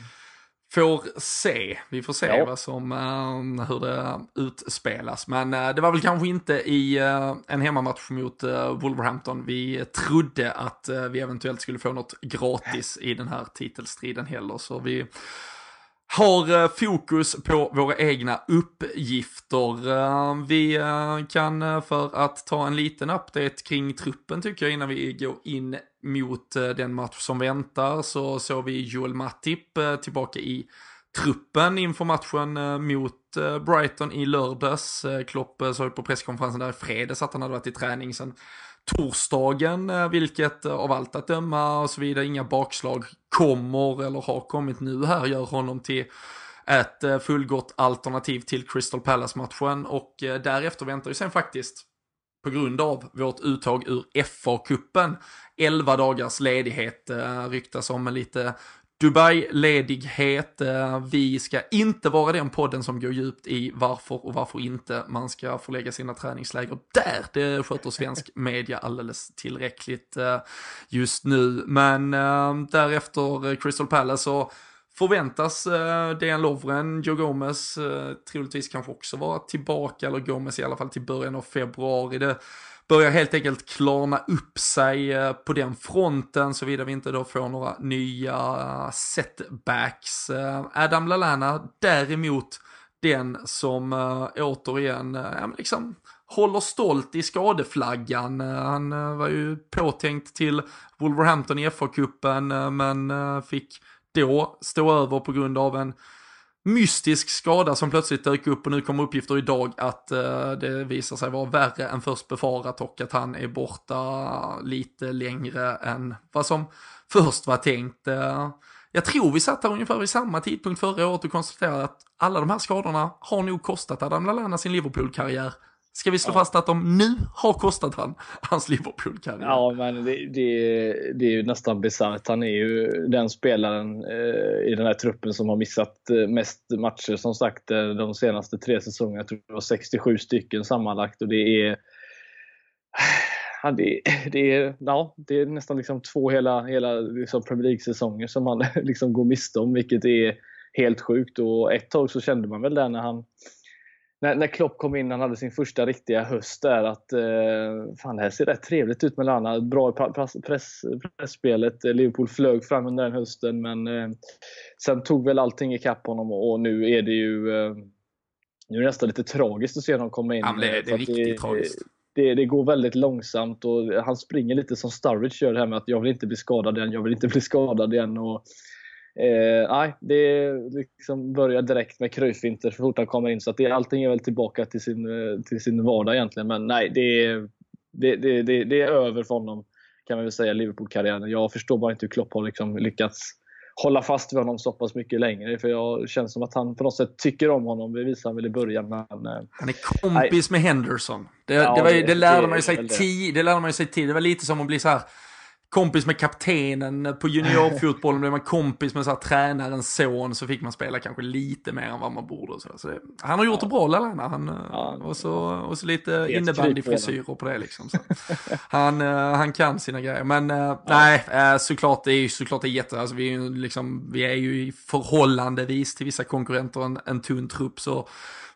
får se. Vi får se ja. vad som, uh, hur det utspelas. Men uh, det var väl kanske inte i uh, en hemmamatch mot Wolverhampton vi trodde att vi eventuellt skulle få något gratis i den här titelstriden heller. Så vi har eh, fokus på våra egna uppgifter. Eh, vi eh, kan för att ta en liten update kring truppen tycker jag innan vi går in mot den match som väntar så såg vi Joel Matip tillbaka i truppen inför matchen mot Brighton i lördags. Klopp sa ju på presskonferensen där i fredags att han hade varit i träning sen torsdagen, eh, vilket eh, av allt att döma och så vidare, inga bakslag kommer eller har kommit nu här, gör honom till ett eh, fullgott alternativ till Crystal Palace-matchen. Och därefter väntar ju sen faktiskt på grund av vårt uttag ur FA-cupen 11 dagars ledighet ryktas om lite Dubai-ledighet. Eh, vi ska inte vara den podden som går djupt i varför och varför inte man ska förlägga sina träningsläger där. Det sköter svensk media alldeles tillräckligt eh, just nu. Men eh, därefter Crystal Palace så förväntas Dejan Lovren, Joe Gomez troligtvis kanske också vara tillbaka, eller Gomez i alla fall till början av februari. Det börjar helt enkelt klarna upp sig eh, på den fronten såvida vi inte då får några nya setbacks. Eh, Adam Lallana däremot den som eh, återigen liksom håller stolt i skadeflaggan. Han var ju påtänkt till Wolverhampton i FA-cupen men fick då stå över på grund av en mystisk skada som plötsligt dök upp och nu kommer uppgifter idag att uh, det visar sig vara värre än först befarat och att han är borta lite längre än vad som först var tänkt. Uh, jag tror vi satt här ungefär vid samma tidpunkt förra året och konstaterade att alla de här skadorna har nog kostat Adam Lallana sin Liverpool-karriär. Ska vi slå ja. fast att de nu har kostat han hans Liverpool-karriär? Ja, men det, det, det är ju nästan bisarrt. Han är ju den spelaren eh, i den här truppen som har missat eh, mest matcher som sagt eh, de senaste tre säsongerna. Jag tror det var 67 stycken sammanlagt och det är Ja, det, det, är, ja, det är nästan liksom två hela, hela liksom Premier League-säsonger som han liksom går miste om, vilket är helt sjukt. Och ett tag så kände man väl det när han när, när Klopp kom in, han hade sin första riktiga höst där, att eh, fan det här ser rätt trevligt ut med Lana. Bra press, press, pressspelet. Liverpool flög fram under den hösten men eh, sen tog väl allting ikapp honom och nu är det ju eh, nu är det nästan lite tragiskt att se honom komma in. Ja, det, är, det är riktigt det, tragiskt. Det, det, går väldigt långsamt och han springer lite som Sturridge gör det här med att jag vill inte bli skadad igen, jag vill inte bli skadad igen. Och, Eh, nej, det liksom börjar direkt med kröjfinter så fort han kommer in. Så att det, allting är väl tillbaka till sin, eh, till sin vardag egentligen. Men nej, det, det, det, det, det är över för honom kan man väl säga, Liverpool-karriären. Jag förstår bara inte hur Klopp har liksom lyckats hålla fast vid honom så pass mycket längre. För jag känner som att han på något sätt tycker om honom. Det visade han väl i början. Men, eh, han är kompis nej. med Henderson. Det, ja, det, var, det, det lärde man sig tid. Det lärde man sig tid. Det var lite som att bli så här kompis med kaptenen på juniorfotbollen, blev man kompis med så här, tränarens son så fick man spela kanske lite mer än vad man borde. Så, så det, han har gjort ja. det bra Lallana, han, ja, och, så, och så lite innebandyfrisyrer på det liksom. Så. Han, eh, han kan sina grejer, men eh, ja. nej, eh, såklart det är ju såklart det är jätte, alltså, vi, är liksom, vi är ju i förhållandevis till vissa konkurrenter en, en tunn trupp så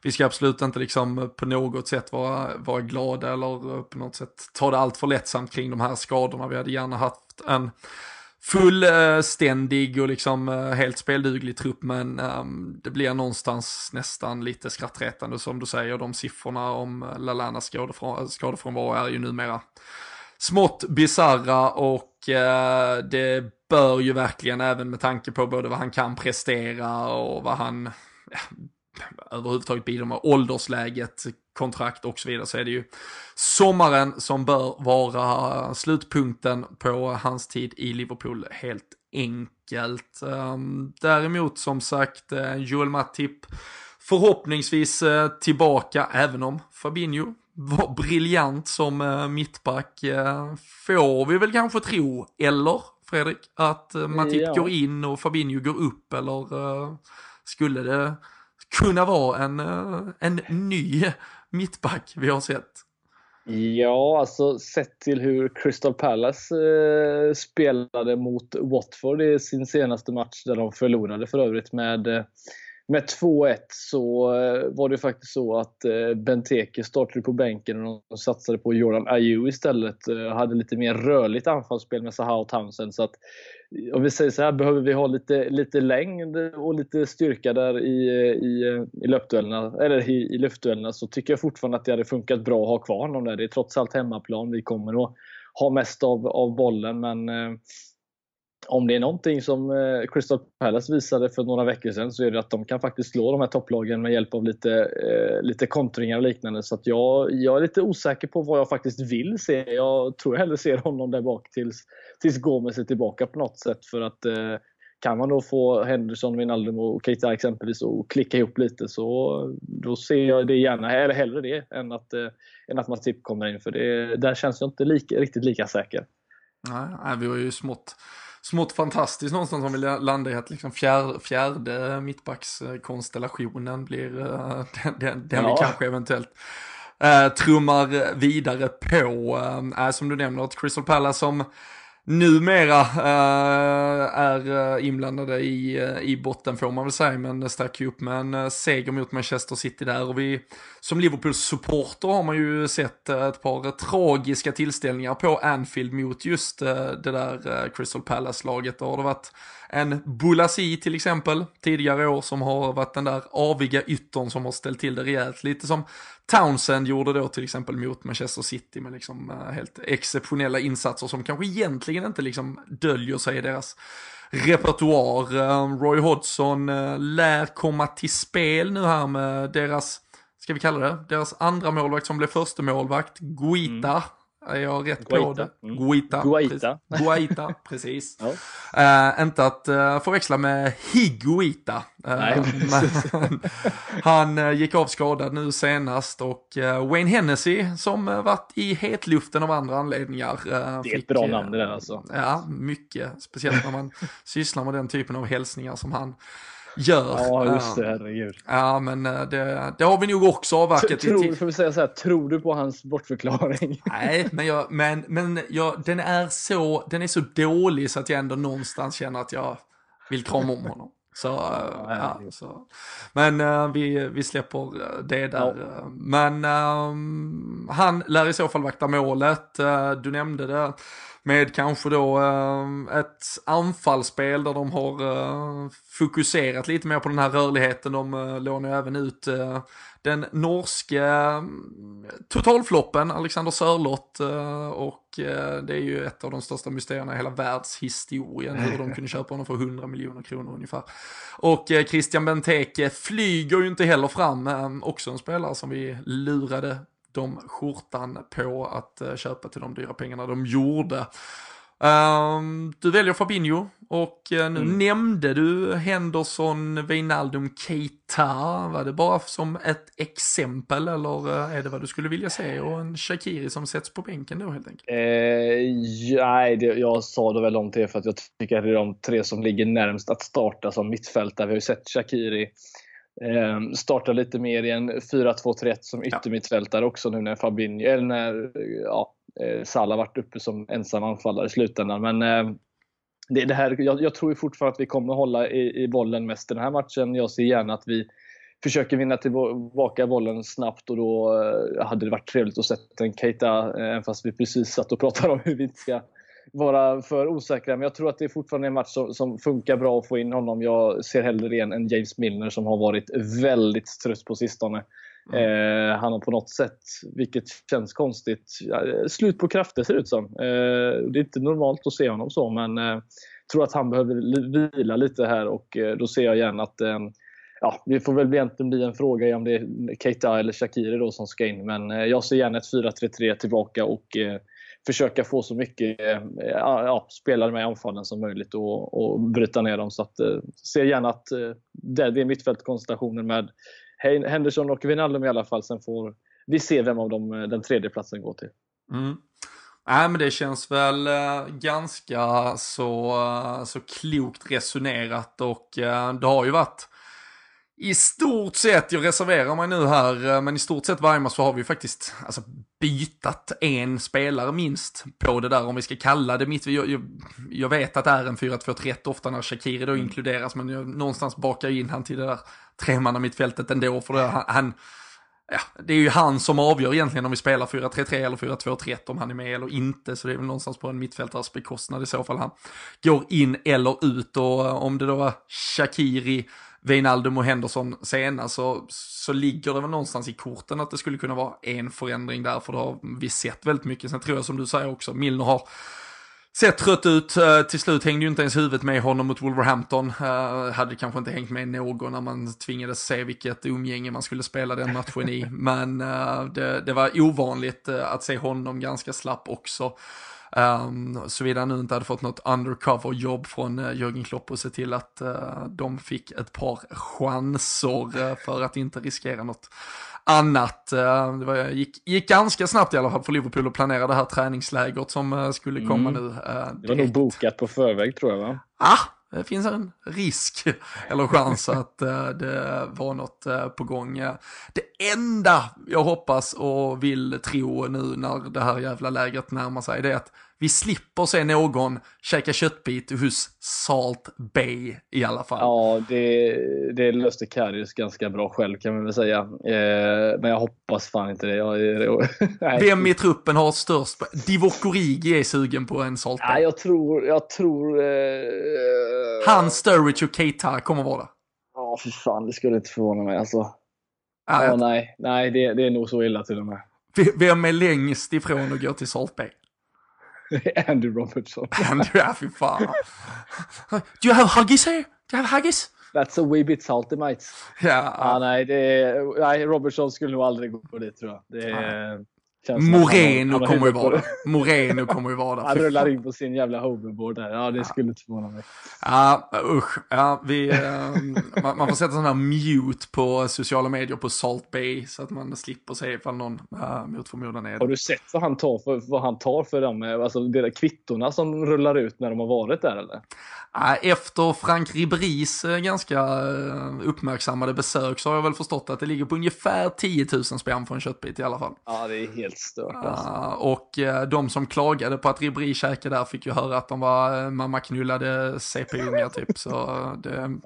vi ska absolut inte liksom på något sätt vara, vara glada eller på något sätt ta det allt för lättsamt kring de här skadorna. Vi hade gärna haft en fullständig eh, och liksom eh, helt spelduglig trupp men um, det blir någonstans nästan lite skrattretande som du säger. De siffrorna om eh, Lalanas skadefrånvaro är ju numera smått bizarra och uh, det bör ju verkligen även med tanke på både vad han kan prestera och vad han överhuvudtaget bidrar med åldersläget, kontrakt och så vidare så är det ju sommaren som bör vara slutpunkten på hans tid i Liverpool helt enkelt. Ehm, däremot som sagt eh, Joel Matip förhoppningsvis eh, tillbaka även om Fabinho var briljant som eh, mittback får vi väl kanske tro, eller Fredrik, att Matip ja. går in och Fabinho går upp eller skulle det kunna vara en, eh, en ny mittback vi har sett. Ja, alltså sett till hur Crystal Palace eh, spelade mot Watford i sin senaste match där de förlorade för övrigt med eh, med 2-1 så eh, var det faktiskt så att eh, Benteke startade på bänken och satsade på Jordan Ayew istället. Eh, hade lite mer rörligt anfallsspel med Zaha och Townsend. Så att, om vi säger så här, behöver vi ha lite, lite längd och lite styrka där i, i, i löpduellerna, eller i, i luftduellerna så tycker jag fortfarande att det hade funkat bra att ha kvar honom där. Det är trots allt hemmaplan. Vi kommer att ha mest av, av bollen men eh, om det är någonting som eh, Crystal Palace visade för några veckor sedan så är det att de kan faktiskt slå de här topplagen med hjälp av lite, eh, lite kontringar och liknande. Så att jag, jag är lite osäker på vad jag faktiskt vill se. Jag tror jag hellre ser honom där bak tills, tills Gomes är tillbaka på något sätt. För att eh, kan man då få Henderson, Wijnaldum och Keita exempelvis att klicka ihop lite så då ser jag det gärna, eller hellre det än att, än att Matip kommer in. För det, där känns jag inte lika, riktigt lika säker. Nej, vi var ju smått smått fantastiskt någonstans om vi landar i att liksom fjärde, fjärde mittbackskonstellationen blir uh, den, den, den ja. vi kanske eventuellt uh, trummar vidare på. Uh, som du nämner, Crystal Palace som numera uh, är uh, inblandade i, uh, i botten får man väl säga, men stack ju upp med en seger mot Manchester City där och vi som Liverpools supporter har man ju sett ett par tragiska tillställningar på Anfield mot just det där Crystal Palace-laget. Då har det varit en Bulasi till exempel tidigare år som har varit den där aviga yttern som har ställt till det rejält. Lite som Townsend gjorde då till exempel mot Manchester City med liksom eh, helt exceptionella insatser som kanske egentligen inte liksom döljer sig i deras repertoar. Eh, Roy Hodgson eh, lär komma till spel nu här med deras, ska vi kalla det, deras andra målvakt som blev första målvakt, Guita. Mm. Är jag rätt Guaita. på det? Mm. Guaita. Guaita. Precis. Guaita, precis. ja. uh, inte att uh, förväxla med Higuita. Uh, han gick av skadad nu senast och Wayne Hennessy som varit i hetluften av andra anledningar. det är ett bra namn det där alltså. Ja, mycket. Speciellt när man sysslar med den typen av hälsningar som han gör. Ja, just det, herregud. Ja, men eh, det, det har vi nog också avverkat. Tror, får vi säga så här, tror du på hans bortförklaring? Nej, men, jag, men, men jag, den, är så, den är så dålig så att jag ändå någonstans känner att jag vill krama om honom. Så, ja, ja, så. Men uh, vi, vi släpper det där. Ja. Men uh, han lär i så fall vakta målet. Uh, du nämnde det med kanske då eh, ett anfallsspel där de har eh, fokuserat lite mer på den här rörligheten. De eh, lånar även ut eh, den norske mm, totalfloppen Alexander Sörlott eh, och eh, det är ju ett av de största mysterierna i hela världshistorien hur de kunde köpa honom för 100 miljoner kronor ungefär. Och eh, Christian Benteke flyger ju inte heller fram, också en spelare som vi lurade de skjortan på att uh, köpa till de dyra pengarna de gjorde. Um, du väljer Fabinho och uh, nu mm. nämnde du Henderson, Wijnaldum, Keita. Var det bara som ett exempel eller uh, är det vad du skulle vilja se och en Shakiri som sätts på bänken då helt enkelt? Eh, nej, det, jag sa det väl om till för att jag tycker att det är de tre som ligger närmst att starta som mittfältare. Vi har ju sett Shakiri Eh, startar lite mer i en 4-2-3-1 som yttermittfältare också nu när Fabinho, eller när ja, eh, Salah varit uppe som ensam anfallare i slutändan. Men eh, det, det här, jag, jag, tror fortfarande att vi kommer hålla i, i bollen mest den här matchen. Jag ser gärna att vi försöker vinna tillbaka bollen snabbt och då eh, hade det varit trevligt att sätta en Keita, eh, även fast vi precis satt och pratade om hur vi inte ska vara för osäkra. Men jag tror att det är fortfarande en match som, som funkar bra att få in honom. Jag ser hellre igen en James Milner som har varit väldigt trött på sistone. Mm. Eh, han har på något sätt, vilket känns konstigt, slut på krafter ser det ut som. Eh, det är inte normalt att se honom så, men eh, tror att han behöver vila lite här och eh, då ser jag gärna att eh, Ja, det får väl egentligen bli en fråga om det är Keita eller Shakiri då som ska in. Men eh, jag ser gärna ett 4-3-3 tillbaka och försöka få så mycket eh, ja, spelare med i anfallen som möjligt och, och bryta ner dem. Så att, eh, ser gärna att eh, det, det är mittfältkonstellationen med Henderson och Wijnaldum i alla fall. Sen får vi se vem av dem den tredje platsen går till. Mm. Nej men det känns väl ganska så, så klokt resonerat och det har ju varit i stort sett, jag reserverar mig nu här, eh, men i stort sett varje match så har vi faktiskt alltså, bytat en spelare minst på det där, om vi ska kalla det mitt. Jag, jag, jag vet att det är en 4-2-3-1 ofta när Shakiri då mm. inkluderas, men jag någonstans bakar in han till det där tremanna mittfältet ändå, för det, han, han ja, det är ju han som avgör egentligen om vi spelar 4-3-3 eller 4-2-3-1 om han är med eller inte. Så det är väl någonstans på en mittfältares bekostnad i så fall han går in eller ut. Och eh, om det då var Shakiri Wijnaldum och Henderson senast så, så ligger det väl någonstans i korten att det skulle kunna vara en förändring där, för då har vi sett väldigt mycket. Sen tror jag som du säger också, Milner har sett trött ut. Eh, till slut hängde ju inte ens huvudet med honom mot Wolverhampton. Uh, hade kanske inte hängt med någon när man tvingades se vilket umgänge man skulle spela den matchen i. Men uh, det, det, var ovanligt att se honom ganska slapp också. Um, Såvida han nu inte hade fått något undercover-jobb från uh, Jörgen Klopp och se till att uh, de fick ett par chanser uh, för att inte riskera något annat. Uh, det var, gick, gick ganska snabbt i alla fall för Liverpool att planera det här träningslägret som skulle komma mm. nu. det var nog bokat på förväg tror jag va? Ah, det finns en risk eller chans att eh, det var något eh, på gång. Det enda jag hoppas och vill tro nu när det här jävla lägret närmar sig det är att vi slipper se någon käka köttbit hos Salt Bay i alla fall. Ja, det, det löste Karius ganska bra själv kan man väl säga. Eh, men jag hoppas fan inte det. Jag, Vem i truppen har störst? Divock Origi är sugen på en Salt Bay. Ja, jag tror... Jag tror eh, Han, Sturridge och Keita kommer vara där. Ja, för fan. Det skulle inte förvåna mig alltså. Ja, ja, nej, nej det, det är nog så illa till och med. Vem är längst ifrån att gå till Salt Bay? Andrew Robertson. Andrew, ja fy. Do you have huggies here? Do you have huggies? That's a wee bit salty mate. Ja. Ah, nej, det nej, Robertson skulle nog aldrig gå på det tror jag. Det Moreno kommer ju vara där. Moreno kommer ju vara där. Han rullar in på sin jävla hoverboard där. Ja, det ja. skulle inte förvåna mig. Ja, usch. Ja, vi, eh, man, man, får sätta sån här mute på sociala medier på Salt Bay så att man slipper se ifall någon uh, mot förmodan är Har du sett vad han tar för, vad han tar för de alltså, de kvittorna som rullar ut när de har varit där eller? Efter Frank Ribéris eh, ganska eh, uppmärksammade besök så har jag väl förstått att det ligger på ungefär 10 000 spänn för en köttbit i alla fall. Ja, det är helt stört alltså. Och de som klagade på att Ribéry käkade där fick ju höra att de var mammaknullade CP-ungar typ. Så det, mm.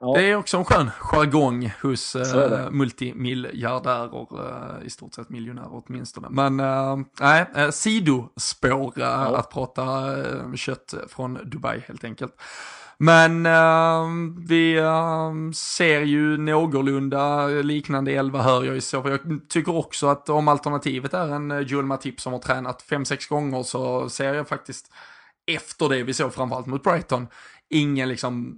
Ja. Det är också en skön jargong hos uh, multimiljardärer, uh, i stort sett miljonärer åtminstone. Men uh, nej, uh, sidospår uh, ja. att prata uh, kött från Dubai helt enkelt. Men uh, vi uh, ser ju någorlunda liknande elva hör jag i så. Jag tycker också att om alternativet är en Joel Matip som har tränat fem sex gånger så ser jag faktiskt efter det vi såg framförallt mot Brighton ingen liksom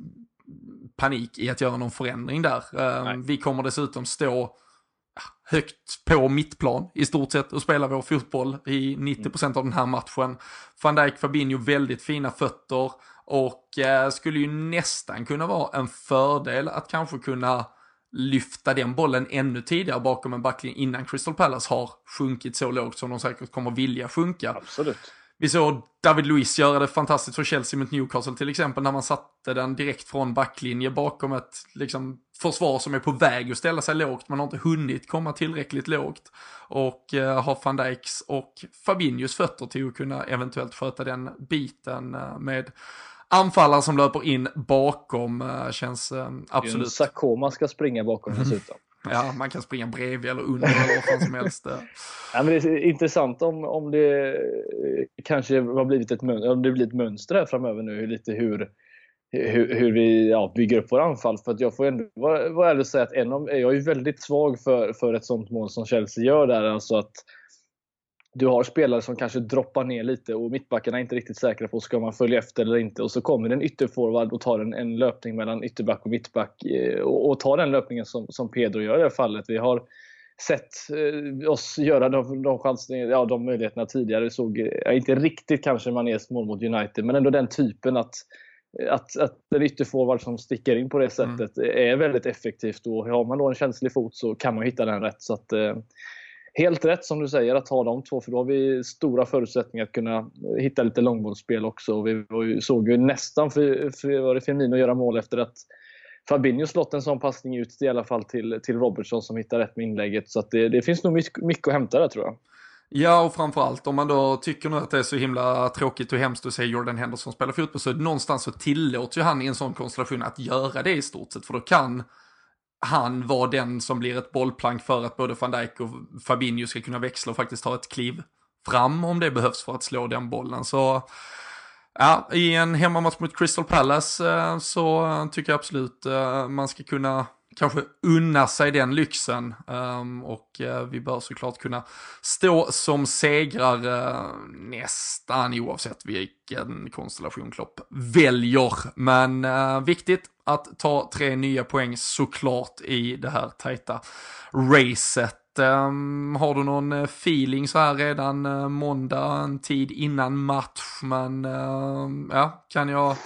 panik i att göra någon förändring där. Nej. Vi kommer dessutom stå högt på mittplan i stort sett och spela vår fotboll i 90% av den här matchen. Van Dijk, Fabinho, väldigt fina fötter och eh, skulle ju nästan kunna vara en fördel att kanske kunna lyfta den bollen ännu tidigare bakom en backlinje innan Crystal Palace har sjunkit så lågt som de säkert kommer vilja sjunka. Absolut. Vi såg David Luiz göra det fantastiskt för Chelsea mot Newcastle till exempel när man satte den direkt från backlinje bakom ett liksom, försvar som är på väg att ställa sig lågt. Man har inte hunnit komma tillräckligt lågt och eh, har van Dijks och Fabinhos fötter till att kunna eventuellt sköta den biten eh, med anfallare som löper in bakom eh, känns eh, absolut. Sakoma ska springa bakom dessutom. Ja, man kan springa bredvid eller under eller vad fan som helst. Ja, men det är intressant om, om det eh, kanske har blivit ett, om det blir ett mönster här framöver nu, lite hur, hur, hur vi ja, bygger upp våra anfall. För att jag får ändå vara, vara ärlig och säga att en av, jag är väldigt svag för, för ett sånt mål som Chelsea gör där. Alltså att du har spelare som kanske droppar ner lite och mittbackarna är inte riktigt säkra på ska man följa efter eller inte. Och så kommer en ytterforward och tar en, en löpning mellan ytterback och mittback eh, och, och tar den löpningen som, som Pedro gör i det här fallet. Vi har sett eh, oss göra de, de, chansningar, ja, de möjligheterna tidigare. Såg, ja, inte riktigt kanske Manés mål mot United, men ändå den typen att att, att en ytterforward som sticker in på det mm. sättet mm. är väldigt effektivt och har man då en känslig fot så kan man hitta den rätt. Så att, eh, helt rätt som du säger att ha de två för då har vi stora förutsättningar att kunna hitta lite långbollsspel också. Vi såg ju nästan för, för, var det Firmino göra mål efter att Fabinho slått en sån passning ut i alla fall till, till Robertson som hittar rätt med inlägget. Så det, det, finns nog mycket, mycket att hämta där tror jag. Ja, och framförallt om man då tycker nu att det är så himla tråkigt och hemskt att se Jordan Henderson spela fotboll så någonstans så tillåter ju han i en sån konstellation att göra det i stort sett. För då kan han var den som blir ett bollplank för att både van Dijk och Fabinho ska kunna växla och faktiskt ta ett kliv fram om det behövs för att slå den bollen. Så ja, i en hemmamatch mot Crystal Palace eh, så tycker jag absolut eh, man ska kunna kanske unna sig den lyxen. Um, och uh, vi bör såklart kunna stå som segrare uh, nästan oavsett vilken konstellation Klopp väljer. Men uh, viktigt att ta tre nya poäng såklart i det här tajta racet. Ehm, har du någon eh, feeling så här redan måndag, en tid innan match, men ehm, ja, kan jag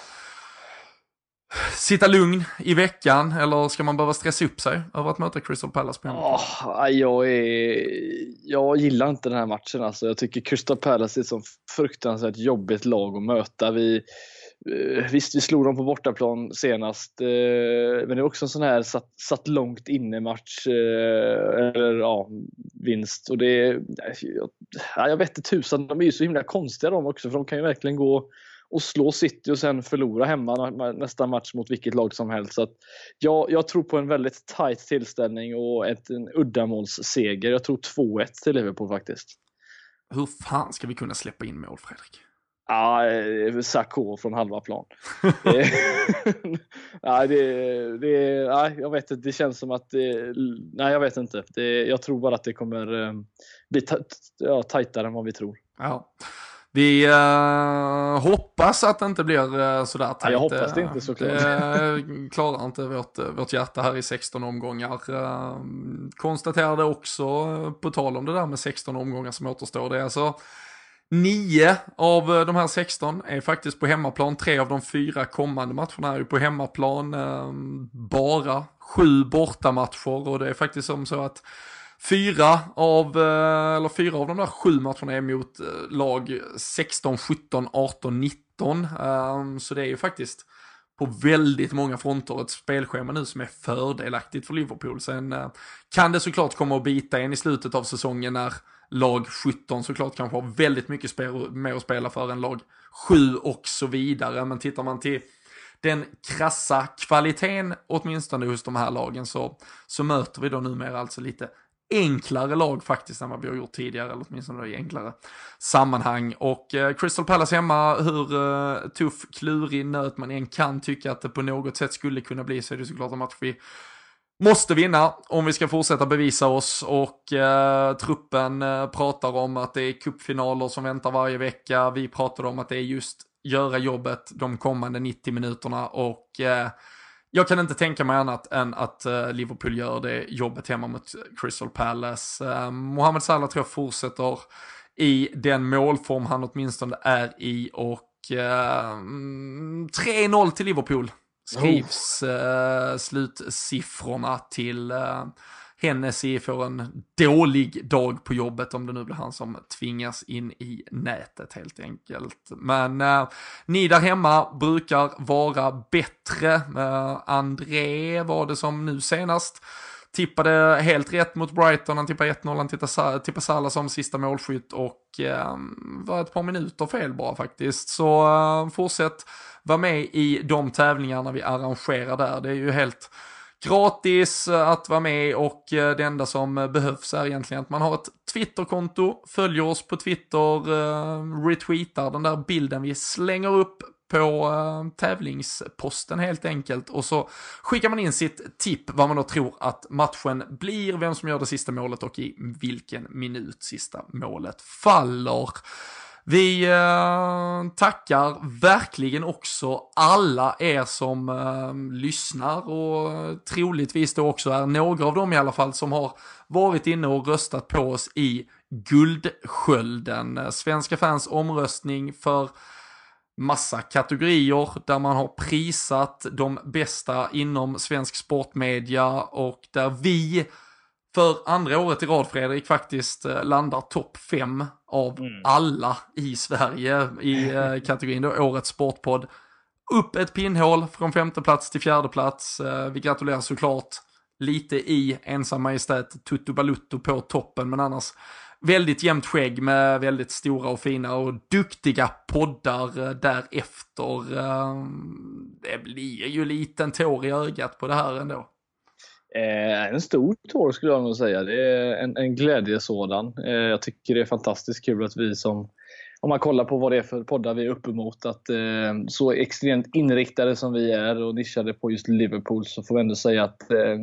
sitta lugn i veckan eller ska man behöva stressa upp sig över att möta Crystal Palace på oh, jag, är, jag gillar inte den här matchen alltså. Jag tycker Crystal Palace är ett så fruktansvärt jobbigt lag att möta. Vi, eh, Visst, vi slog dem på bortaplan senast, eh, men det är också en sån här satt, satt långt inne match, eh, eller ja, vinst. Och det, jag, jag vet inte tusan, de är ju så himla konstiga de också, för de kan ju verkligen gå och slå City och sen förlora hemma nästa match mot vilket lag som helst. Så att jag, jag tror på en väldigt tight tillställning och ett, en uddamålsseger. Jag tror 2-1 till Liverpool faktiskt. Hur fan ska vi kunna släppa in mål, Fredrik? Ja, eh, Sarko från halva plan. nej, det, det, nej, jag vet inte. Det känns som att det, nej, jag vet inte. Det, jag tror bara att det kommer eh, bli ja, tajtare än vad vi tror. Ja. Vi uh, hoppas att det inte blir uh, sådär tajt. Ja, jag hoppas det inte såklart. Det klarar inte vårt, vårt hjärta här i 16 omgångar. Uh, konstaterade också, på tal om det där med 16 omgångar som återstår, det är alltså Nio av de här 16 är faktiskt på hemmaplan. Tre av de fyra kommande matcherna är ju på hemmaplan. Bara sju bortamatcher och det är faktiskt som så att Fyra av, eh, eller fyra av de där sju matcherna är mot eh, lag 16, 17, 18, 19. Så det är ju faktiskt på väldigt många fronter ett spelschema nu som är fördelaktigt för Liverpool. Sen eh, kan det såklart komma att bita en i slutet av säsongen när lag 17 såklart kanske har väldigt mycket spel, mer att spela för än lag 7 och så vidare. Men tittar man till den krassa kvaliteten, åtminstone hos de här lagen, så, så möter vi då numera alltså lite enklare lag faktiskt än vad vi har gjort tidigare, eller åtminstone i enklare sammanhang. Och eh, Crystal Palace hemma, hur eh, tuff, klurig nöt man än kan tycka att det på något sätt skulle kunna bli, så är det såklart en match vi måste vinna om vi ska fortsätta bevisa oss och eh, truppen eh, pratar om att det är kuppfinaler som väntar varje vecka. Vi pratar om att det är just göra jobbet de kommande 90 minuterna och eh, jag kan inte tänka mig annat än att uh, Liverpool gör det jobbet hemma mot Crystal Palace. Uh, Mohamed Salah tror jag fortsätter i den målform han åtminstone är i och uh, eh, 3-0 mm, till Liverpool skrivs uh, slutsiffrorna till Hennessy får en dålig dag på jobbet om det nu blir han som tvingas in i nätet helt enkelt. Men eh, ni där hemma brukar vara bättre. Eh, André var det som nu senast tippade helt rätt mot Brighton, han tippade 1-0, han tippade, Salah som sista målskytt och eh, var ett par minuter fel bara faktiskt. Så eh, fortsätt vara med i de tävlingarna vi arrangerar där, det är ju helt gratis att vara med och eh, det enda som behövs är egentligen att man har ett Twitterkonto, följer oss på Twitter, eh, retweetar den där bilden vi slänger upp på eh, tävlingsposten helt enkelt och så skickar man in sitt tipp vad man då tror att matchen blir, vem som gör det sista målet och i vilken minut sista målet faller. Vi eh, tackar verkligen också alla er som eh, lyssnar och troligtvis då också är några av dem i alla fall som har varit inne och röstat på oss i Guldskölden. Svenska fans omröstning för massa kategorier där man har prisat de bästa inom svensk sportmedia och där vi för andra året i rad Fredrik faktiskt eh, landar topp fem av mm. alla i Sverige i eh, kategorin då Årets Sportpodd. Upp ett pinnhål från femte plats till fjärde plats. Eh, vi gratulerar såklart lite i ensam majestät Tutto Balutto på toppen men annars väldigt jämnt skägg med väldigt stora och fina och duktiga poddar därefter. Det blir ju lite en tår i ögat på det här ändå. Eh, en stor tår skulle jag nog säga. Det är en, en glädje sådan. Eh, jag tycker det är fantastiskt kul att vi som, om man kollar på vad det är för poddar vi är uppemot, att eh, så extremt inriktade som vi är och nischade på just Liverpool så får vi ändå säga att eh,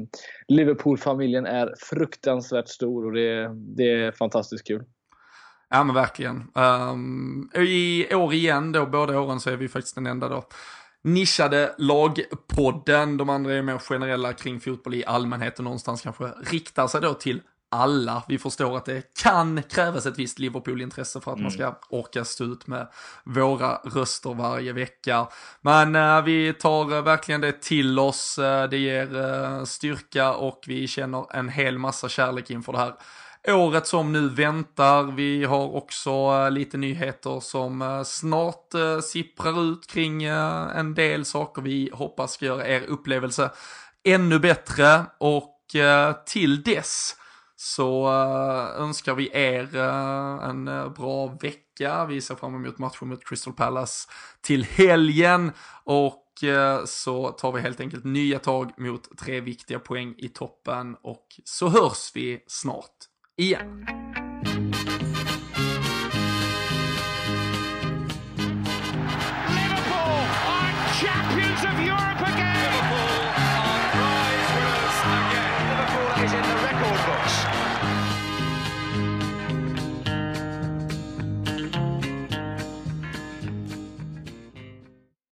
Liverpool-familjen är fruktansvärt stor och det, det är fantastiskt kul. Ja men verkligen. Um, I år igen då, båda åren så är vi faktiskt den enda då nischade lagpodden. De andra är mer generella kring fotboll i allmänhet och någonstans kanske riktar sig då till alla. Vi förstår att det kan krävas ett visst Liverpool-intresse för att mm. man ska orka stå ut med våra röster varje vecka. Men äh, vi tar äh, verkligen det till oss. Äh, det ger styrka och vi känner en hel massa kärlek inför det här året som nu väntar. Vi har också eh, lite nyheter som eh, snart eh, sipprar ut kring en del saker. Vi hoppas ska göra er upplevelse ännu bättre. Och till dess så önskar vi er en bra vecka. Vi ser fram emot matchen mot Crystal Palace till helgen. Och så tar vi helt enkelt nya tag mot tre viktiga poäng i toppen. Och så hörs vi snart igen.